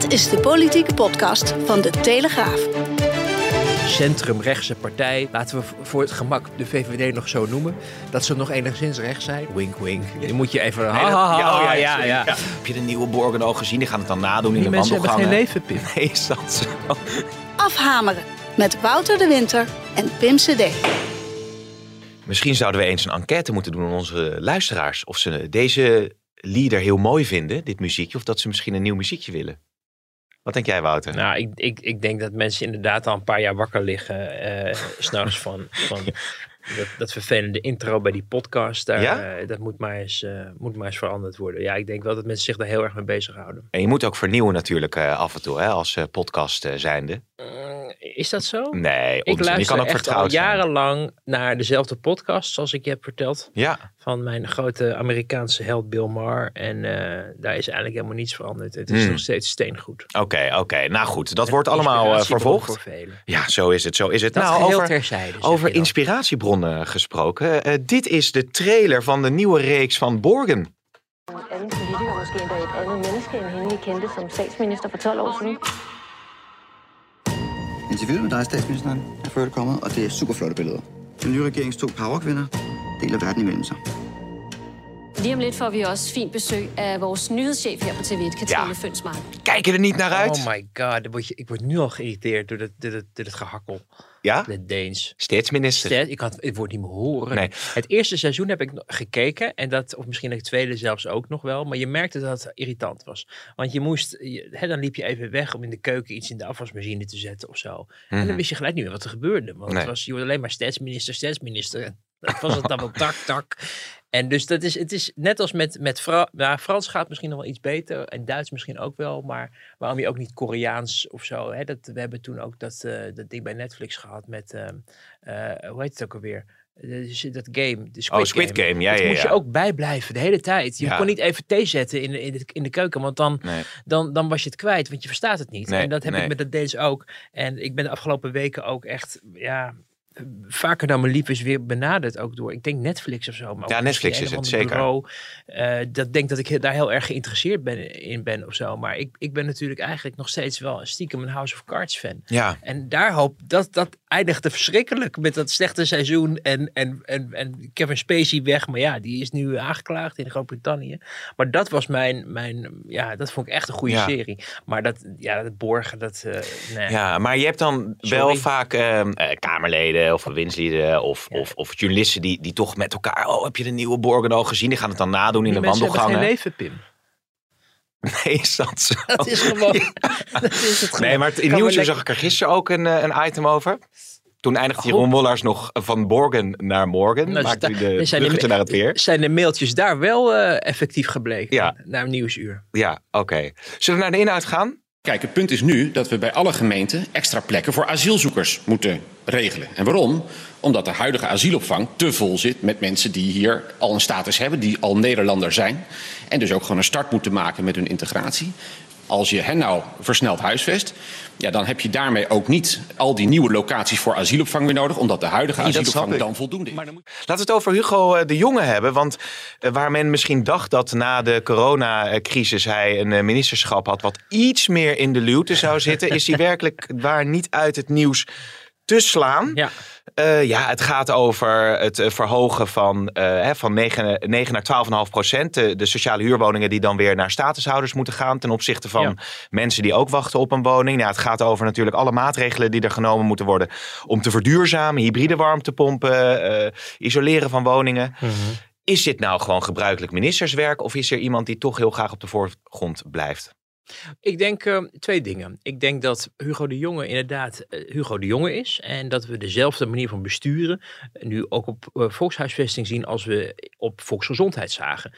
Dit is de politieke podcast van de Telegraaf. centrumrechtse partij, laten we voor het gemak de VVD nog zo noemen, dat ze nog enigszins rechts zijn. Wink, wink. Je moet je even... Nee, dat- ja, oh ja, ja, ja. Heb je de nieuwe Borgen al gezien? Die gaan het dan nadoen in Die de mensen hebben wandelgangen. geen leven, Pim. Nee, is dat zo? Afhameren met Wouter de Winter en Pim CD. Misschien zouden we eens een enquête moeten doen aan onze luisteraars. Of ze deze lieder heel mooi vinden, dit muziekje. Of dat ze misschien een nieuw muziekje willen. Wat denk jij, Wouter? Nou, ik, ik, ik denk dat mensen inderdaad al een paar jaar wakker liggen. eh S'nachts van, van dat, dat vervelende intro bij die podcast. Daar, Ja? eh, dat moet maar, eens, eh, moet maar eens veranderd worden. Ja, ik denk wel dat mensen zich daar heel erg mee bezighouden. En je moet ook vernieuwen natuurlijk af en toe, hè, als podcast zijnde. Mm, is dat zo? Nee, Ik je luister kan ook echt al vertrouwd zijn. jarenlang naar dezelfde podcast, zoals ik je heb verteld. Ja, Van mijn grote Amerikaanse held Bill Maher. En eh, daar is eigenlijk helemaal niets veranderd. Het is Hmm. nog steeds steengoed. oké, oké. Nou goed, dat wordt allemaal eh, Inspiratiebron vervolgd. Voor velen. Ja, zo is het, zo is het. Dat nou, geheel over, terzijde. over inspiratiebronnen gesproken. eh, dit is de trailer van de nieuwe reeks van Borgen. En anden politiker, måske endda et andet menneske end hende, kendte som statsminister for 12 år siden. Interviewet med dig, statsministeren, er før det kommet, og det er super flotte billeder. Den nye regerings to powerkvinder deler verden imellem sig. Lige om lidt får vi også fint besøg af vores nyhedschef her på TV1, Katrine Ja. Fønsmark. Kijk er niet naar uit. Oh my god, word ik word nu al geïrriteerd door, dat, door, dat, door dat gehakkel. ja, De Deens. stedsminister. Stel, Ik kan het, het woord niet meer horen. Nee. Het eerste seizoen heb ik gekeken. En dat, of misschien het tweede zelfs ook nog wel. Maar je merkte dat het irritant was. Want je moest, je- hè, dan liep je even weg om in de keuken iets in de afwasmachine te zetten of zo. En Mhm. dan wist je gelijk niet meer wat er gebeurde. Want Nee. het was, je wordt alleen maar statsminister, statsminister. Dat was het dan wel tak, tak. En dus dat is, het is net als met, met Fra nou, Frans gaat misschien nog wel iets beter. En Duits misschien ook wel. Maar waarom je ook niet Koreaans of zo. Hè? Dat, we hebben toen ook dat, eh, dat ding bij Netflix gehad met, ehm, eh, hoe heet het ook alweer? Dus dat game, de Squid, Oh, Squid Game, ja, Dat ja, moest je ja. ook bijblijven de hele tijd. Je Ja. kon niet even thee zetten in de, in, de, in de keuken, want dan, Nee. dan, dan was je het kwijt, want je verstaat het niet. Nee, en dat heb nee. ik met dat Deens ook. En ik ben de afgelopen weken ook echt, ja, vaker dan mijn lief is weer benaderd ook door, ik denk Netflix of zo. Maar Ja, Netflix is het, zeker. Bureau, eh, dat denkt dat ik daar heel erg geïnteresseerd ben, in ben of zo. Maar ik, ik ben natuurlijk eigenlijk nog steeds wel stiekem een House of Cards fan. Ja, En daar hoop dat dat eindigde verschrikkelijk met dat slechte seizoen en, en, en, en Kevin Spacey weg. Maar ja, die is nu aangeklaagd in Groot-Brittannië. Maar dat was mijn, mijn, ja, dat vond ik echt een goede Ja. serie. Maar dat, ja, dat borgen, dat, eh nee. ja, maar je hebt dan wel vaak ehm, eh, Kamerleden of bewindslieden of, Ja. of, of journalisten die, die toch met elkaar... Oh, heb je de nieuwe Borgen al gezien? Die gaan het dan nadoen in de wandelgangen. geen leven, Pim. Nee, is dat zo? Dat is gewoon, dat is het gewoon. Nee, maar in Nieuwsuur wel zag ik er gisteren ook een, eh, een item over. Toen eindigde. Jeroen Wollars nog van Borgen naar Morgen. Nou, maakte hij sta- de zijn de- naar het weer. Zijn de mailtjes daar wel eh, effectief gebleken? Ja. Naar Nieuwsuur. Ja, oké. Zullen we naar de inhoud gaan? Kijk, het punt is nu dat we bij alle gemeenten extra plekken voor asielzoekers moeten regelen. En waarom? Omdat de huidige asielopvang te vol zit met mensen die hier al een status hebben, die al Nederlander zijn. En dus ook gewoon een start moeten maken met hun integratie. Als je hen nou versneld huisvest, ja, dan heb je daarmee ook niet al die nieuwe locaties voor asielopvang weer nodig, omdat de huidige Nee, asielopvang dan voldoende is. Laten we het over Hugo eh, de Jonge hebben. Want eh, waar men misschien dacht dat na de coronacrisis hij een eh, ministerschap had... wat iets meer in de luwte zou zitten... is hij werkelijk waar niet uit het nieuws te slaan. Ja. Eh, ja, het gaat over het eh, verhogen van, hè, van 9, 9 naar 12,5 procent. De, de sociale huurwoningen die dan weer naar statushouders moeten gaan... ten opzichte van Ja. mensen die ook wachten op een woning. Nou, het gaat over natuurlijk alle maatregelen die er genomen moeten worden... om te verduurzamen, hybride warmtepompen, eh, isoleren van woningen. Is dit nou gewoon gebruikelijk ministerswerk... of is er iemand die toch heel graag op de voorgrond blijft? Ik denk uh, twee dingen. Ik denk dat Hugo de Jonge inderdaad uh, Hugo de Jonge is. En dat we dezelfde manier van besturen nu ook op uh, volkshuisvesting zien als we op volksgezondheid zagen.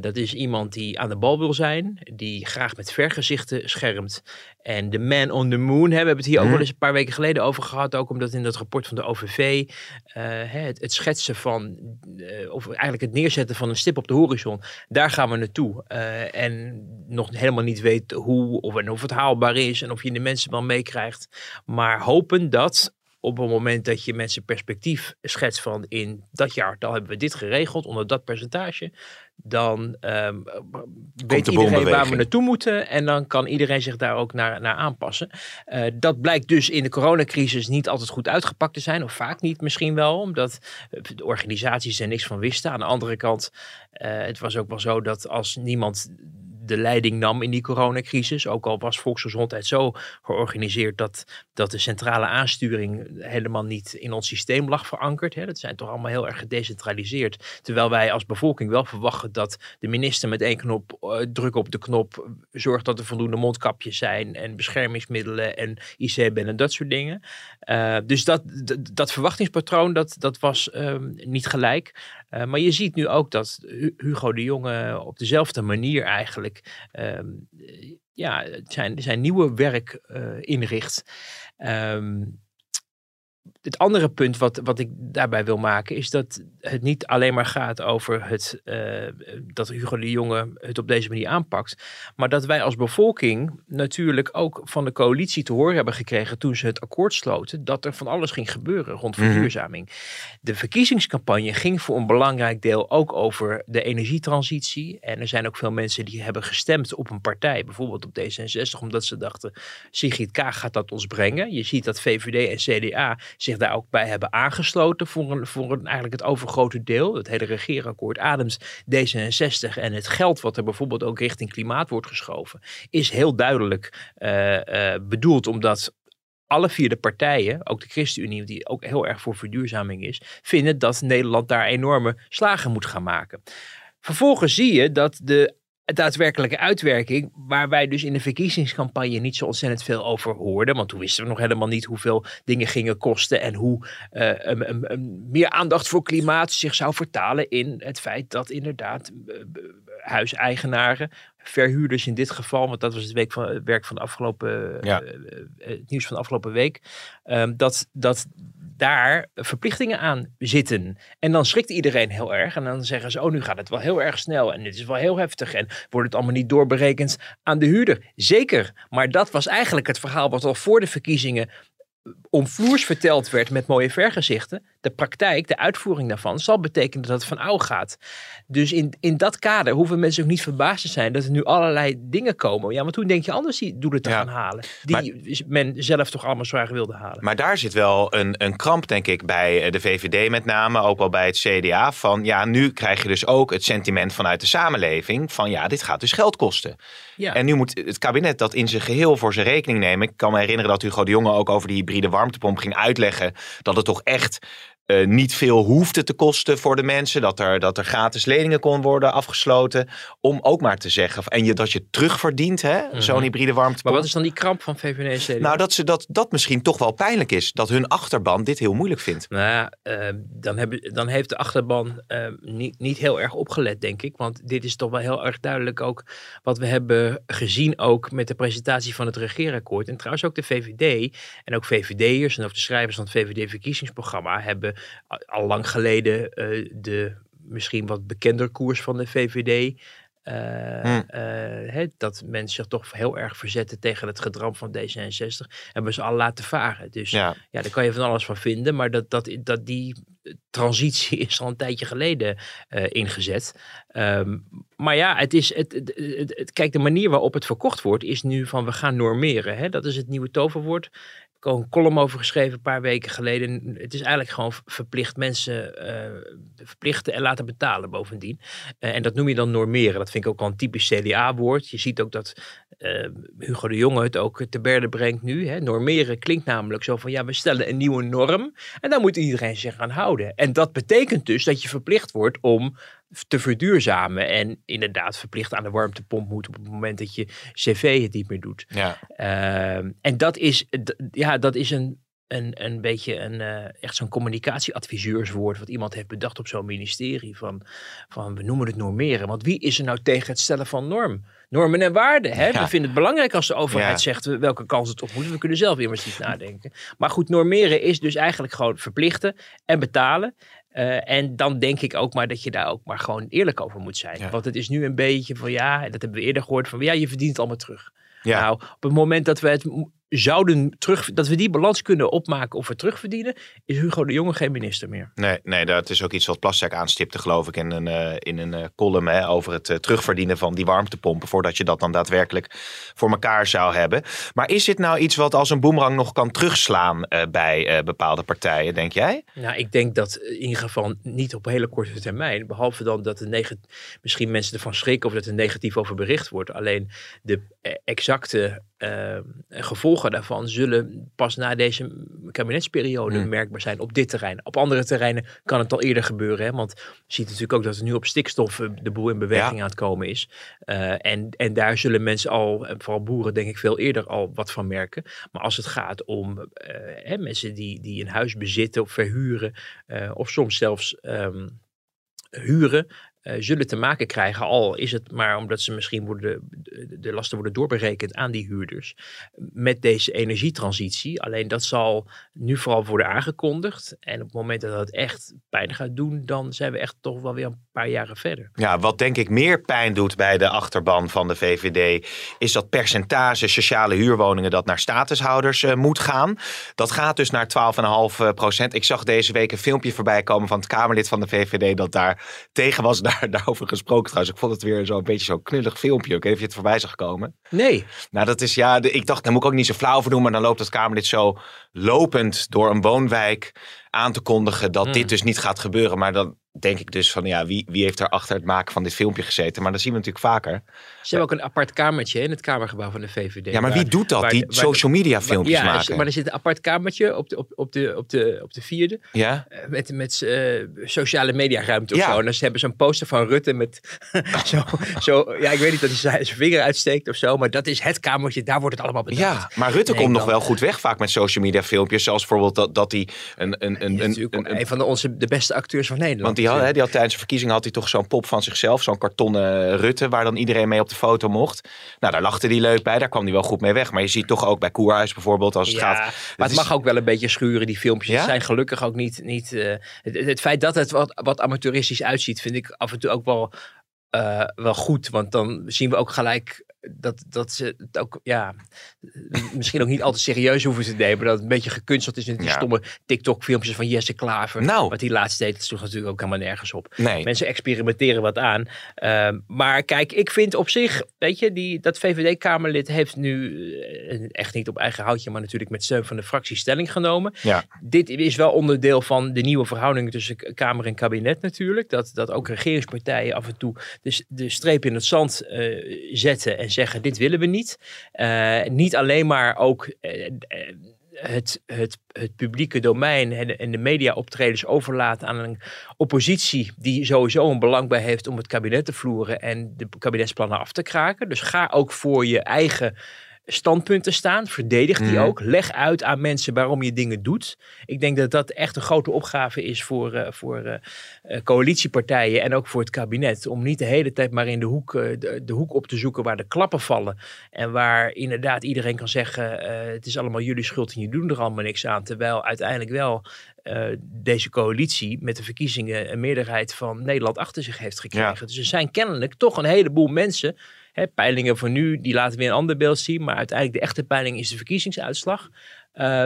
dat is iemand die aan de bal wil zijn, die graag met vergezichten schermt. En de man on the moon, hè, we hebben het hier ook wel eens een paar weken geleden over gehad. Ook omdat in dat rapport van de OVV het, het, schetsen van, of eigenlijk het neerzetten van een stip op de horizon, daar gaan we naartoe. en nog helemaal niet weet hoe of, en of het haalbaar is en of je de mensen wel meekrijgt. Maar hopen dat op het moment dat je mensen perspectief schetst van in dat jaar, dan hebben we dit geregeld onder dat percentage, dan um, weet iedereen waar we naartoe moeten en dan kan iedereen zich daar ook naar, naar aanpassen. Uh, dat blijkt dus in de coronacrisis niet altijd goed uitgepakt te zijn, of vaak niet misschien wel, omdat de organisaties er niks van wisten. Aan de andere kant, uh, het was ook wel zo dat als niemand de leiding nam in die coronacrisis. Ook al was volksgezondheid zo georganiseerd dat, dat de centrale aansturing helemaal niet in ons systeem lag verankerd. Hè. Dat zijn toch allemaal heel erg gedecentraliseerd. Terwijl wij als bevolking wel verwachten dat de minister met één knop uh, druk op de knop zorgt dat er voldoende mondkapjes zijn en beschermingsmiddelen en IC-ben en dat soort dingen. Uh, dus dat, dat, verwachtingspatroon dat, dat was um, niet gelijk. Uh, maar je ziet nu ook dat Hugo de Jonge op dezelfde manier eigenlijk um, ja, zijn, zijn nieuwe werk uh, inricht. Um, het andere punt wat, wat ik daarbij wil maken is dat het niet alleen maar gaat over het, uh, dat Hugo de Jonge het op deze manier aanpakt. Maar dat wij als bevolking natuurlijk ook van de coalitie te horen hebben gekregen toen ze het akkoord sloten. Dat er van alles ging gebeuren rond mhm. verduurzaming. De verkiezingscampagne ging voor een belangrijk deel ook over de energietransitie. En er zijn ook veel mensen die hebben gestemd op een partij, bijvoorbeeld op D66, omdat ze dachten Sigrid Kaag gaat dat ons brengen. Je ziet dat VVD en CDA zich daar ook bij hebben aangesloten voor, een, voor een, eigenlijk het overgrote deel. Het hele regeerakkoord Adams D66 en het geld wat er bijvoorbeeld ook richting klimaat wordt geschoven, is heel duidelijk uh, uh, bedoeld omdat alle vier de partijen, ook de ChristenUnie, die ook heel erg voor verduurzaming is, vinden dat Nederland daar enorme slagen moet gaan maken. Vervolgens zie je dat de daadwerkelijke uitwerking, waar wij dus in de verkiezingscampagne niet zo ontzettend veel over hoorden, want toen wisten we nog helemaal niet hoeveel dingen gingen kosten en hoe uh, een, een, een meer aandacht voor klimaat zich zou vertalen in het feit dat inderdaad uh, huiseigenaren, verhuurders in dit geval, want dat was het week van, werk van de afgelopen, ja. uh, het nieuws van de afgelopen week, um, dat, dat daar verplichtingen aan zitten. En dan schrikt iedereen heel erg. En dan zeggen ze, oh, nu gaat het wel heel erg snel. En dit is wel heel heftig. En wordt het allemaal niet doorberekend aan de huurder? Zeker. Maar dat was eigenlijk het verhaal wat al voor de verkiezingen omvloers verteld werd met mooie vergezichten, de praktijk, de uitvoering daarvan, zal betekenen dat het van oude gaat. Dus in, in dat kader hoeven mensen ook niet verbaasd te zijn dat er nu allerlei dingen komen. Ja, maar toen denk je anders die doelen te gaan halen. Die men zelf toch allemaal zwaar wilde halen. Maar daar zit wel een, een kramp, denk ik, bij eh, de VVD met name, ook wel bij het CDA. Van ja, nu krijg je dus ook het sentiment vanuit de samenleving van ja, dit gaat dus geld kosten. En nu moet het kabinet dat in zijn geheel voor zijn rekening nemen. Ik kan me herinneren dat Hugo de Jonge ook over die hybride warmtepomp ging uitleggen. Dat het toch echt uh, niet veel hoefde te kosten voor de mensen. Dat er, dat er gratis leningen kon worden afgesloten. Om ook maar te zeggen. En je, dat je terugverdient, hè, mm -hmm. zo'n hybride warmtepomp. Maar wat is dan die kramp van VVD en Nou, dat, ze, dat dat misschien toch wel pijnlijk is. Dat hun achterban dit heel moeilijk vindt. Nou ja, uh, dan, hebben, dan heeft de achterban uh, niet, niet heel erg opgelet, denk ik. Want dit is toch wel heel erg duidelijk ook wat we hebben gezien ook met de presentatie van het regeerakkoord. En trouwens ook de VVD en ook VVD'ers en ook de schrijvers van het VVD-verkiezingsprogramma hebben al lang geleden uh, de misschien wat bekender koers van de VVD. Uh, hmm. uh, dat mensen zich toch heel erg verzetten tegen het gedram van D66. Hebben ze al laten varen. Dus ja. ja, daar kan je van alles van vinden. Maar dat, dat, dat die transitie is al een tijdje geleden uh, ingezet. Um, maar ja, het is, het, het, het, kijk, de manier waarop het verkocht wordt is nu van we gaan normeren. Hè? Dat is het nieuwe toverwoord ik heb een column over geschreven een paar weken geleden. Het is eigenlijk gewoon verplicht mensen uh, verplichten en laten betalen bovendien. Uh, en dat noem je dan normeren. Dat vind ik ook wel een typisch CDA-woord. Je ziet ook dat uh, Hugo de Jonge het ook te berde brengt nu. Hè. Normeren klinkt namelijk zo van ja, we stellen een nieuwe norm. En daar moet iedereen zich aan houden. En dat betekent dus dat je verplicht wordt om te verduurzamen. En inderdaad verplicht aan de warmtepomp moet op het moment dat je cv het niet meer doet. Ja. Ehm, en dat is, ja, dat is een, een, een beetje een, eh, echt zo'n communicatieadviseurswoord wat iemand heeft bedacht op zo'n ministerie. Van, van we noemen het normeren. Want wie is er nou tegen het stellen van norm? Normen en waarden. Hè? Ja. We vinden het belangrijk als de overheid Ja. zegt welke kans het op moet. We kunnen zelf immers niet nadenken. Maar goed, normeren is dus eigenlijk gewoon verplichten en betalen. Eh, en dan denk ik ook maar dat je daar ook maar gewoon eerlijk over moet zijn. Ja. Want het is nu een beetje van ja, dat hebben we eerder gehoord van ja, je verdient het allemaal terug. Ja. Nou, op het moment dat we het zouden terug, dat we die balans kunnen opmaken of we terugverdienen, is Hugo de Jonge geen minister meer. Nee, nee, dat is ook iets wat Plasterk aanstipte, geloof ik, in een, eh, in een eh, column hè, over het eh, terugverdienen van die warmtepompen, voordat je dat dan daadwerkelijk voor elkaar zou hebben. Maar is dit nou iets wat als een boemerang nog kan terugslaan bij bepaalde partijen, denk jij? Nou, ik denk dat in ieder geval niet op hele korte termijn, behalve dan dat de misschien mensen ervan schrikken of dat er negatief over bericht wordt. Alleen de exacte eh, gevolgen daarvan zullen pas na deze kabinetsperiode Hmm. merkbaar zijn op dit terrein. Op andere terreinen kan het al eerder gebeuren, hè? want je ziet natuurlijk ook dat er nu op stikstof eh, de boel in beweging Ja. aan het komen is. Eh, en, en daar zullen mensen al, en vooral boeren denk ik veel eerder al wat van merken. Maar als het gaat om eh, hè, mensen die, die een huis bezitten of verhuren, eh, of soms zelfs ehm, huren, eh, zullen te maken krijgen, al is het maar omdat ze misschien worden, de, lasten worden doorberekend aan die huurders, met deze energietransitie. Alleen dat zal nu vooral worden aangekondigd. En op het moment dat het echt pijn gaat doen, dan zijn we echt toch wel weer een paar jaren verder. Ja, wat denk ik meer pijn doet bij de achterban van de VVD, is dat percentage sociale huurwoningen dat naar statushouders eh, moet gaan. Dat gaat dus naar 12,5 procent. Ik zag deze week een filmpje voorbij komen van het Kamerlid van de VVD dat daar tegen was, daar, daarover gesproken trouwens. Ik vond het weer zo'n beetje zo'n knullig filmpje. Ik weet of je het voorbij zag komen. Nee, Nou, dat is ja, de- ik dacht, daar moet ik ook niet zo flauw voor doen, maar dan loopt het Kamerlid zo lopend door een woonwijk aan te kondigen dat Hmm. dit dus niet gaat gebeuren. Maar dan denk ik dus van, ja, wie, wie heeft er achter het maken van dit filmpje gezeten? Maar dat zien we natuurlijk vaker. ze hebben ook een apart kamertje in het Kamergebouw van de VVD. Ja, maar wie doet dat? waar- Die waar- social media filmpjes ja, maken. maar er zit een apart kamertje op de, op, op de, op de, op de vierde. Ja? eh, Met, met eh, sociale media ruimte of Ja. zo. En dan ze hebben ze een poster van Rutte met zo, zo... Ja, ik weet niet dat hij zijn vinger uitsteekt of zo. Maar dat is het kamertje. Daar wordt het allemaal bedacht. Ja, maar Rutte Nee, komt nog wel goed weg vaak met social media filmpjes. Zoals bijvoorbeeld dat, dat hij een... een, een, is een, natuurlijk een, een- een van de, onze, de beste acteurs van Nederland. Want die had, hè, die had tijdens de verkiezingen had hij toch zo'n pop van zichzelf, zo'n kartonnen Rutte, waar dan iedereen mee op de foto mocht. Nou, daar lachte hij leuk bij, daar kwam hij wel goed mee weg. Maar je ziet toch ook bij Koerhuis bijvoorbeeld, als het ja, gaat. maar het is- mag ook wel een beetje schuren, die filmpjes. Ja? Zijn gelukkig ook niet... niet eh, het, het feit dat het wat, wat amateuristisch uitziet, vind ik af en toe ook wel, eh, wel goed. Want dan zien we ook gelijk dat, dat ze het ook, ja, misschien ook niet altijd serieus hoeven te nemen. Dat het een beetje gekunsteld is met die Ja. stomme TikTok-filmpjes van Jesse Klaver. Nou. Wat die laatst deed, dat sloeg natuurlijk ook helemaal nergens op. Nee. Mensen experimenteren wat aan. Ehm, maar kijk, ik vind op zich, weet je, die, dat VVD-Kamerlid heeft nu eh, echt niet op eigen houtje, maar natuurlijk met steun van de fractie stelling genomen. Ja. Dit is wel onderdeel van de nieuwe verhoudingen tussen Kamer en kabinet natuurlijk. Dat, dat ook regeringspartijen af en toe de, de streep in het zand eh, zetten en zeggen: dit willen we niet. Eh, niet alleen maar ook. eh, eh, het, het, het publieke domein en de, en de media-optredens overlaten aan een oppositie die sowieso een belang bij heeft om het kabinet te vloeren en de kabinetsplannen af te kraken. Dus ga ook voor je eigen standpunten staan. Verdedig die Mhm. ook. Leg uit aan mensen waarom je dingen doet. Ik denk dat dat echt een grote opgave is voor, eh, voor eh, eh, coalitiepartijen en ook voor het kabinet. Om niet de hele tijd maar in de hoek, de, de hoek op te zoeken waar de klappen vallen. En waar inderdaad iedereen kan zeggen: het is allemaal jullie schuld en je doet er allemaal niks aan. Terwijl uiteindelijk wel deze coalitie met de verkiezingen een meerderheid van Nederland achter zich heeft gekregen. Dus er zijn kennelijk toch een heleboel mensen. Peilingen van nu, die laten weer een ander beeld zien. Maar uiteindelijk de echte peiling is de verkiezingsuitslag. Eh,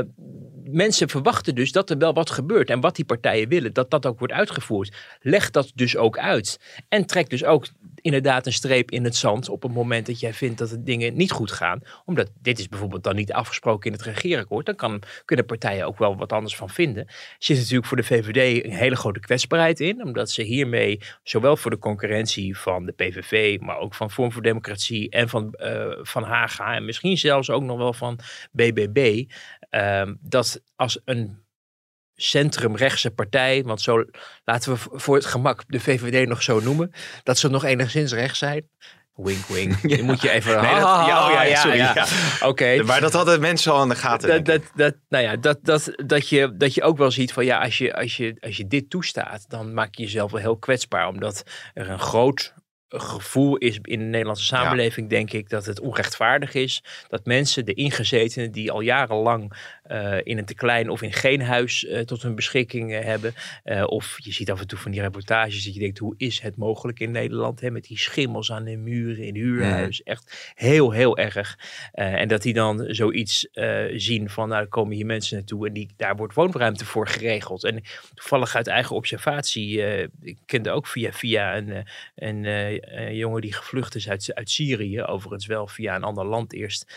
mensen verwachten dus dat er wel wat gebeurt. En wat die partijen willen, dat dat ook wordt uitgevoerd. Leg dat dus ook uit. En trek dus ook inderdaad een streep in het zand op het moment dat jij vindt dat de dingen niet goed gaan. Omdat dit is bijvoorbeeld dan niet afgesproken in het regeerakkoord. Dan kan, kunnen partijen ook wel wat anders van vinden. Er zit natuurlijk voor de VVD een hele grote kwetsbaarheid in. Omdat ze hiermee zowel voor de concurrentie van de PVV, maar ook van Vorm voor Democratie en van, eh, van Haga en misschien zelfs ook nog wel van BBB. ehm, dat als een centrumrechtse partij, want zo laten we voor het gemak de VVD nog zo noemen, dat ze nog enigszins rechts zijn. Wink, wink. Je moet je even... Nee, dat- ja, oh ja, sorry, ja. Oké. Maar dat hadden mensen al aan de gaten. Dat, dat, dat, nou ja, dat, dat, dat, je, dat je ook wel ziet van ja, als je, als, je, als je dit toestaat, dan maak je jezelf wel heel kwetsbaar. Omdat er een groot gevoel is in de Nederlandse samenleving, denk ik, dat het onrechtvaardig is. Dat mensen, de ingezetenen die al jarenlang eh, in een te klein of in geen huis eh, tot hun beschikking eh, hebben. of je ziet af en toe van die reportages dat je denkt, hoe is het mogelijk in Nederland? Hè, met die schimmels aan de muren in huurhuis. Echt heel, heel erg. En dat die dan zoiets zien van, nou, er komen hier mensen naartoe en die, daar wordt woonruimte voor geregeld. En toevallig uit eigen observatie, ik kende ook via via een, een, een jongen die gevlucht is uit, uit Syrië, overigens wel via een ander land eerst.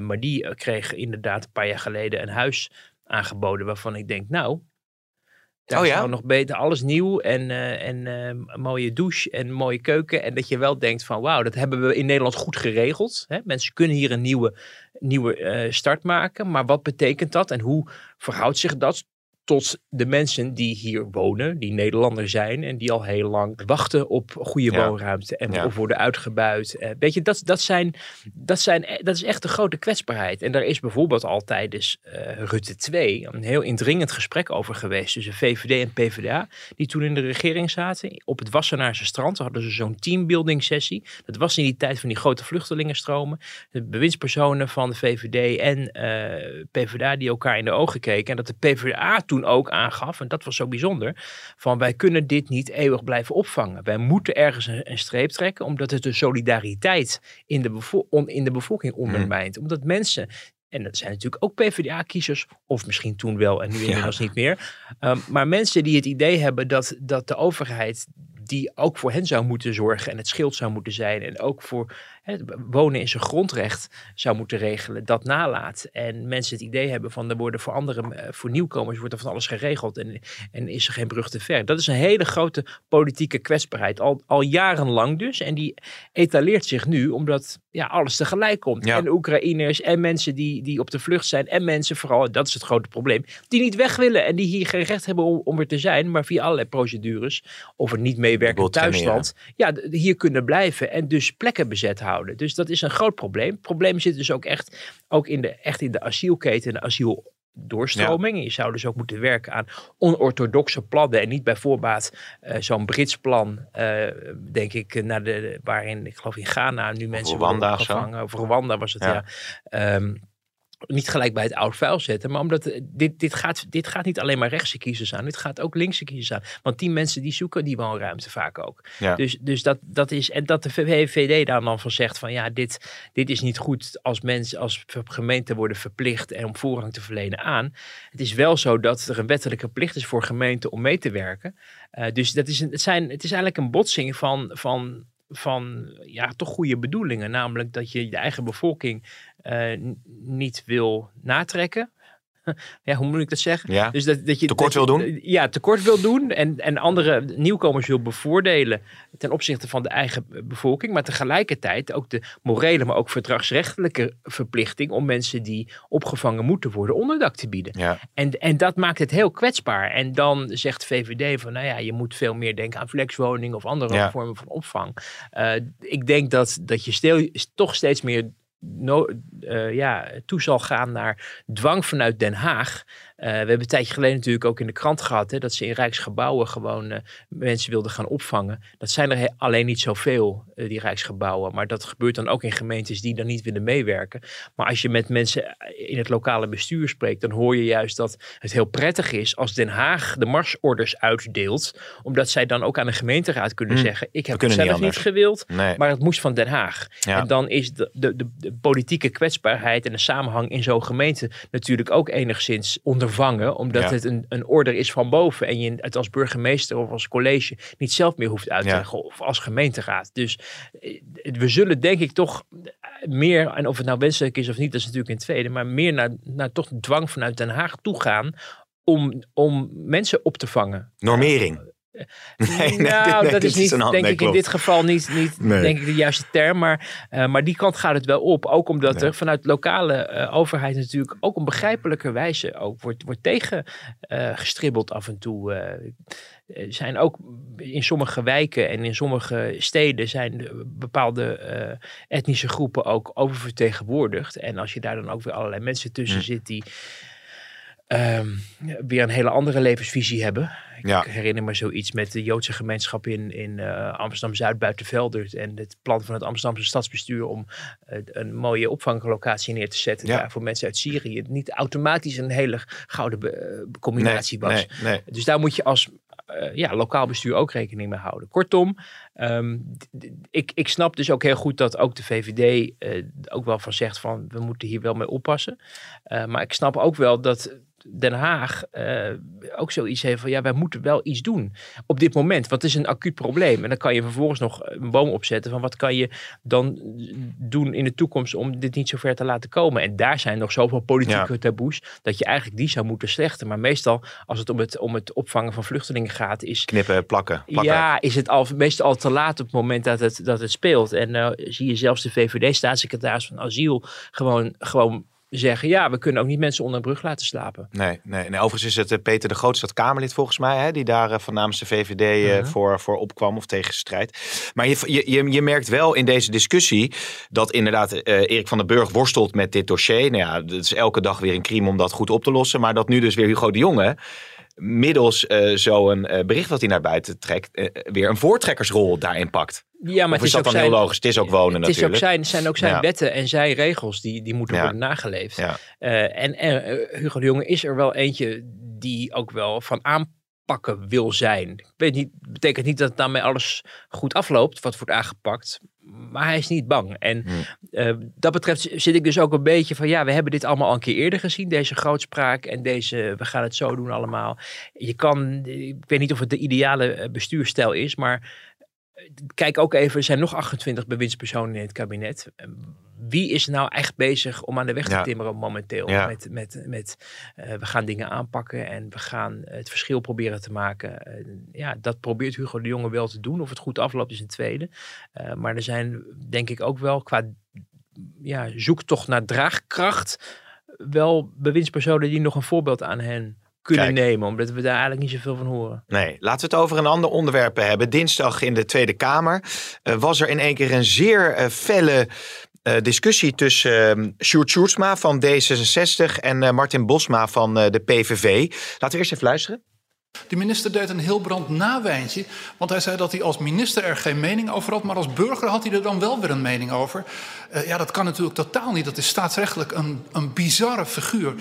Maar die kreeg inderdaad een paar jaar geleden een huis aangeboden waarvan ik denk, nou, daar Oh ja? is nog beter alles nieuw en, eh, en eh, een mooie douche en mooie keuken. En dat je wel denkt van wauw, dat hebben we in Nederland goed geregeld. Hè? Mensen kunnen hier een nieuwe, nieuwe eh, start maken. Maar wat betekent dat en hoe verhoudt zich dat tot de mensen die hier wonen, die Nederlander zijn en die al heel lang wachten op goede Ja. woonruimte en Ja. worden uitgebuit. Eh, weet je, dat, dat, zijn, dat, zijn, e- dat is echt een grote kwetsbaarheid. En daar is bijvoorbeeld al tijdens eh, Rutte 2 een heel indringend gesprek over geweest tussen VVD en PvdA, die toen in de regering zaten. Op het Wassenaarse strand hadden ze zo'n teambuilding sessie. Dat was in die tijd van die grote vluchtelingenstromen. De bewindspersonen van de VVD en eh, PvdA die elkaar in de ogen keken. En dat de PvdA toen ook aangaf, en dat was zo bijzonder, van wij kunnen dit niet eeuwig blijven opvangen. Wij moeten ergens een, een streep trekken, omdat het de solidariteit in de, bevo- on- in de bevolking ondermijnt. Omdat mensen en dat zijn natuurlijk ook PvdA-kiezers, of misschien toen wel en nu inmiddels niet meer. Um, maar mensen die het idee hebben dat, dat de overheid, die ook voor hen zou moeten zorgen en het schild zou moeten zijn, en ook voor wonen in zijn grondrecht zou moeten regelen, dat nalaat. En mensen het idee hebben van er worden voor anderen, eh, voor nieuwkomers, wordt er van alles geregeld en, en is er geen brug te ver. Dat is een hele grote politieke kwetsbaarheid, al, al jarenlang dus. En die etaleert zich nu omdat ja, alles tegelijk komt. Ja. En Oekraïners en mensen die, die op de vlucht zijn en mensen vooral, dat is het grote probleem, die niet weg willen en die hier geen recht hebben om, om er te zijn, maar via allerlei procedures of het niet meewerken thuisland, ja, hier kunnen blijven en dus plekken bezet houden. Dus dat is een groot probleem. Het probleem zit dus ook echt, ook in de, echt in de asielketen, de asiel doorstroming. Je zou dus ook moeten werken aan onorthodoxe plannen en niet bij voorbaat eh, zo'n Brits plan, eh, denk ik, eh, naar de, waarin, ik geloof in Ghana nu mensen Rwanda worden opgevangen. Of Rwanda was het, Ja. ja. Ehm, niet gelijk bij het oud vuil zetten, maar omdat eh, dit, dit, gaat, dit gaat niet alleen maar rechtse kiezers aan, dit gaat ook linkse kiezers aan. Want die mensen die zoeken die woonruimte vaak ook. Ja. Dus, dus dat, dat is, en dat de VVD daar dan van zegt van ja, dit, dit is niet goed als mensen, als gemeenten worden verplicht en om voorrang te verlenen aan. Het is wel zo dat er een wettelijke plicht is voor gemeenten om mee te werken. Eh, dus dat is een, het, zijn, het is eigenlijk een botsing van, van, van ja, toch goede bedoelingen. Namelijk dat je je eigen bevolking eh, niet wil natrekken. Ja, hoe moet ik dat zeggen? Ja. Dus dat, dat je Tekort dat wil doen? Ja, tekort wil doen en, en andere nieuwkomers wil bevoordelen ten opzichte van de eigen bevolking. Maar tegelijkertijd ook de morele, maar ook verdragsrechtelijke verplichting om mensen die opgevangen moeten worden onderdak te bieden. Ja. En, en dat maakt het heel kwetsbaar. En dan zegt VVD van, nou ja, je moet veel meer denken aan flexwoning of andere Ja. vormen van opvang. Eh, ik denk dat, dat je stel, toch steeds meer no, eh, ja, toe zal gaan naar dwang vanuit Den Haag. Eh, we hebben een tijdje geleden natuurlijk ook in de krant gehad hè, dat ze in Rijksgebouwen gewoon eh, mensen wilden gaan opvangen. Dat zijn er alleen niet zoveel, eh, die Rijksgebouwen. Maar dat gebeurt dan ook in gemeentes die dan niet willen meewerken. Maar als je met mensen in het lokale bestuur spreekt, dan hoor je juist dat het heel prettig is als Den Haag de marsorders uitdeelt. Omdat zij dan ook aan de gemeenteraad kunnen Hm, zeggen: Ik heb het niet zelf niet, gewild, Nee. maar het moest van Den Haag. Ja. En dan is de, de, de, de politieke kwetsbaarheid en de samenhang in zo'n gemeente natuurlijk ook enigszins ondervangen. Omdat Ja. het een, een order is van boven. En je het als burgemeester of als college niet zelf meer hoeft uit te Ja. leggen. Of als gemeenteraad. Dus eh, we zullen denk ik toch meer, en of het nou wenselijk is of niet, dat is natuurlijk in het tweede. Maar meer naar, naar toch dwang vanuit Den Haag toe gaan. Om, om mensen op te vangen. Normering. Nee, nee, nou, nee, dat is niet, een denk ik in dit geval niet, niet denk ik de juiste term. Maar, eh, maar die kant gaat het wel op. Ook omdat er vanuit de lokale eh, overheid natuurlijk ook op begrijpelijke wijze ook wordt, wordt tegen eh, gestribbeld af en toe. Eh, zijn ook in sommige wijken en in sommige steden zijn de bepaalde eh, etnische groepen ook oververtegenwoordigd. En als je daar dan ook weer allerlei mensen tussen zit die ehm, weer een hele andere levensvisie hebben. Ik Ja. herinner me zoiets met de Joodse gemeenschap in, in eh, Amsterdam-Zuid buiten Veldert. En het plan van het Amsterdamse stadsbestuur om eh, een mooie opvanglocatie neer te zetten Ja. daar voor mensen uit Syrië. Niet automatisch een hele gouden eh, combinatie was. Nee, nee. Dus daar moet je als ja, lokaal bestuur ook rekening mee houden. Kortom, ehm, ik, ik snap dus ook heel goed dat ook de VVD ook wel van zegt van we moeten hier wel mee oppassen. Maar ik snap ook wel dat Den Haag eh, ook zoiets heeft van ja, wij moeten wel iets doen op dit moment. Het is een acuut probleem. En dan kan je vervolgens nog een boom opzetten van wat kan je dan doen in de toekomst om dit niet zo ver te laten komen. En daar zijn nog zoveel politieke Ja. taboes dat je eigenlijk die zou moeten slechten. Maar meestal als het om het, om het opvangen van vluchtelingen gaat, is Knippen, plakken, plakken. ja, is het al, meestal al te laat op het moment dat het, dat het speelt. En eh, zie je zelfs de VVD-staatssecretaris van Asiel gewoon, gewoon zeggen... ja, we kunnen ook niet mensen onder een brug laten slapen. Nee, nee, nee, overigens is het eh, Peter de Groot, dat Kamerlid volgens mij, hè, die daar eh, van namens de VVD eh, Mhm. voor, voor opkwam of tegen strijd. Maar je, je, je, merkt wel in deze discussie dat inderdaad Erik van den Burg worstelt met dit dossier. Nou ja, het is elke dag weer een crime om dat goed op te lossen. Maar dat nu dus weer Hugo de Jonge middels eh, zo'n eh, bericht wat hij naar buiten trekt, eh, weer een voortrekkersrol daarin pakt. Ja, maar of is dat dan heel logisch? Het is ook wonen het is ook natuurlijk. zijn, zijn ook zijn Ja. wetten en zijn regels die, die moeten Ja. worden nageleefd. Ja. En eh, Hugo de Jonge is er wel eentje die ook wel van aanpakken wil zijn. Ik weet niet, betekent niet dat daarmee alles goed afloopt wat wordt aangepakt. Maar hij is niet bang. En Hmm. eh, dat betreft zit ik dus ook een beetje van ja, we hebben dit allemaal al een keer eerder gezien. Deze grootspraak en deze we gaan het zo doen allemaal. Je kan, ik weet niet of het de ideale eh, bestuurstijl is, maar kijk ook even, er zijn nog 28 bewindspersonen in het kabinet. Ehm, Wie is nou echt bezig om aan de weg te Ja. timmeren momenteel? Ja. Met, met, met eh, we gaan dingen aanpakken en we gaan het verschil proberen te maken. Eh, ja, dat probeert Hugo de Jonge wel te doen. Of het goed afloopt is een tweede. Eh, maar er zijn denk ik ook wel qua ja, zoektocht naar draagkracht wel bewindspersonen die nog een voorbeeld aan hen kunnen Kijk. nemen. Omdat we daar eigenlijk niet zoveel van horen. Nee, laten we het over een ander onderwerp hebben. Dinsdag in de Tweede Kamer eh, was er in één keer een zeer eh, felle eh, discussie tussen uh, Sjoerd Sjoerdsma van D66 en Martin Bosma van de PVV. Laten we eerst even luisteren. De minister deed een heel brand nawijntje, want hij zei dat hij als minister er geen mening over had, maar als burger had hij er dan wel weer een mening over. Uh, ja, dat kan natuurlijk totaal niet. Dat is staatsrechtelijk een, een bizarre figuur.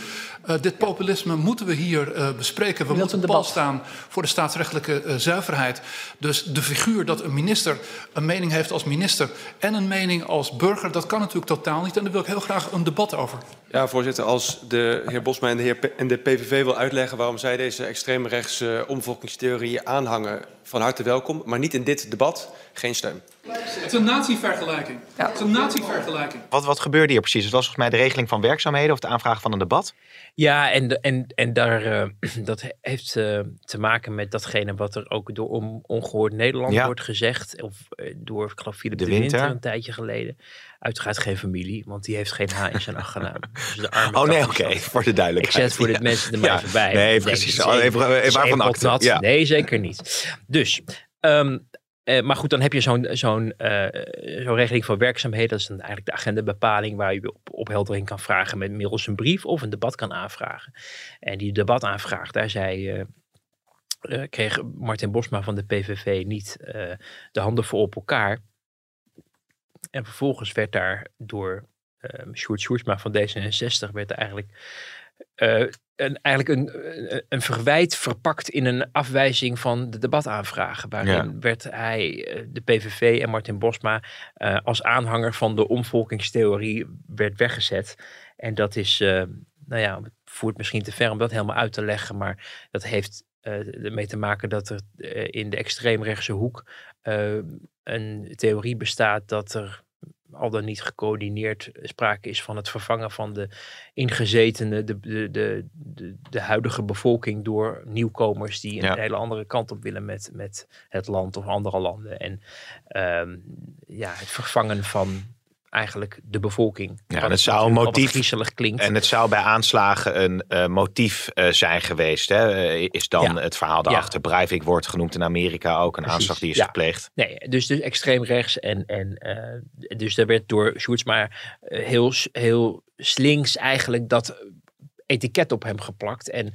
Uh, dit populisme moeten we hier uh, bespreken. We moeten pal staan voor de staatsrechtelijke uh, zuiverheid. Dus de figuur dat een minister een mening heeft als minister en een mening als burger, dat kan natuurlijk totaal niet. En daar wil ik heel graag een debat over. Ja, voorzitter, als de heer Bosma en de, heer P en de PVV wil uitleggen waarom zij deze extreemrechtse omvolkingstheorie aanhangen, van harte welkom. Maar niet in dit debat, geen steun. Het is een natievergelijking. Ja. Het is een natievergelijking. Wat, wat gebeurde hier precies? Het was volgens mij de regeling van werkzaamheden of de aanvraag van een debat? Ja, en, en, en daar, eh, dat heeft eh, te maken met datgene wat er ook door on, Ongehoord Nederland Ja. wordt gezegd. Of door, ik geloof, Philip De de, Winter. Winter. een tijdje geleden. Uiteraard geen familie, want die heeft geen H in zijn achternaam. Dus de arme Oh nee, oké, dat. voor de Ik duidelijkheid. zet voor Ja. mensen er maar even bij. Nee, Denk precies. je, Oh, even- even is waarvan? Ja. Nee, zeker niet. Dus, ehm, eh, maar goed, dan heb je zo'n zo'n eh, zo'n regeling van werkzaamheden. Dat is dan eigenlijk de agendabepaling waar je op opheldering kan vragen met middels een brief of een debat kan aanvragen. En die debataanvraag, daar zei, eh, kreeg Martin Bosma van de PVV niet de handen voor op elkaar. En vervolgens werd daar door uh, Sjoerd Sjoerdsma van D66 werd er eigenlijk, eh, een, eigenlijk een, een, verwijt verpakt in een afwijzing van de debataanvragen. Waarin Ja. werd hij, eh, de PVV en Martin Bosma, eh, als aanhanger van de omvolkingstheorie werd weggezet. En dat is, eh, nou ja, het voert misschien te ver om dat helemaal uit te leggen, maar dat heeft eh, ermee te maken dat er eh, in de extreemrechtse hoek eh, een theorie bestaat dat er al dan niet gecoördineerd sprake is van het vervangen van de ingezetenen, de, de, de, de, huidige bevolking door nieuwkomers die een hele andere kant op willen met, met het land of andere landen. En ehm, ja, het vervangen van eigenlijk de bevolking. Ja, en het zou een motief- klinkt. En het zou bij aanslagen een eh, motief eh, zijn geweest. Hè? Eh, is dan Ja. het verhaal daarachter. Breivik wordt genoemd in Amerika ook. Een Precies, aanslag die is ja. gepleegd. Nee, dus, dus extreem rechts. En, en dus daar werd door Sjoerds maar heel, heel slinks eigenlijk dat etiket op hem geplakt. En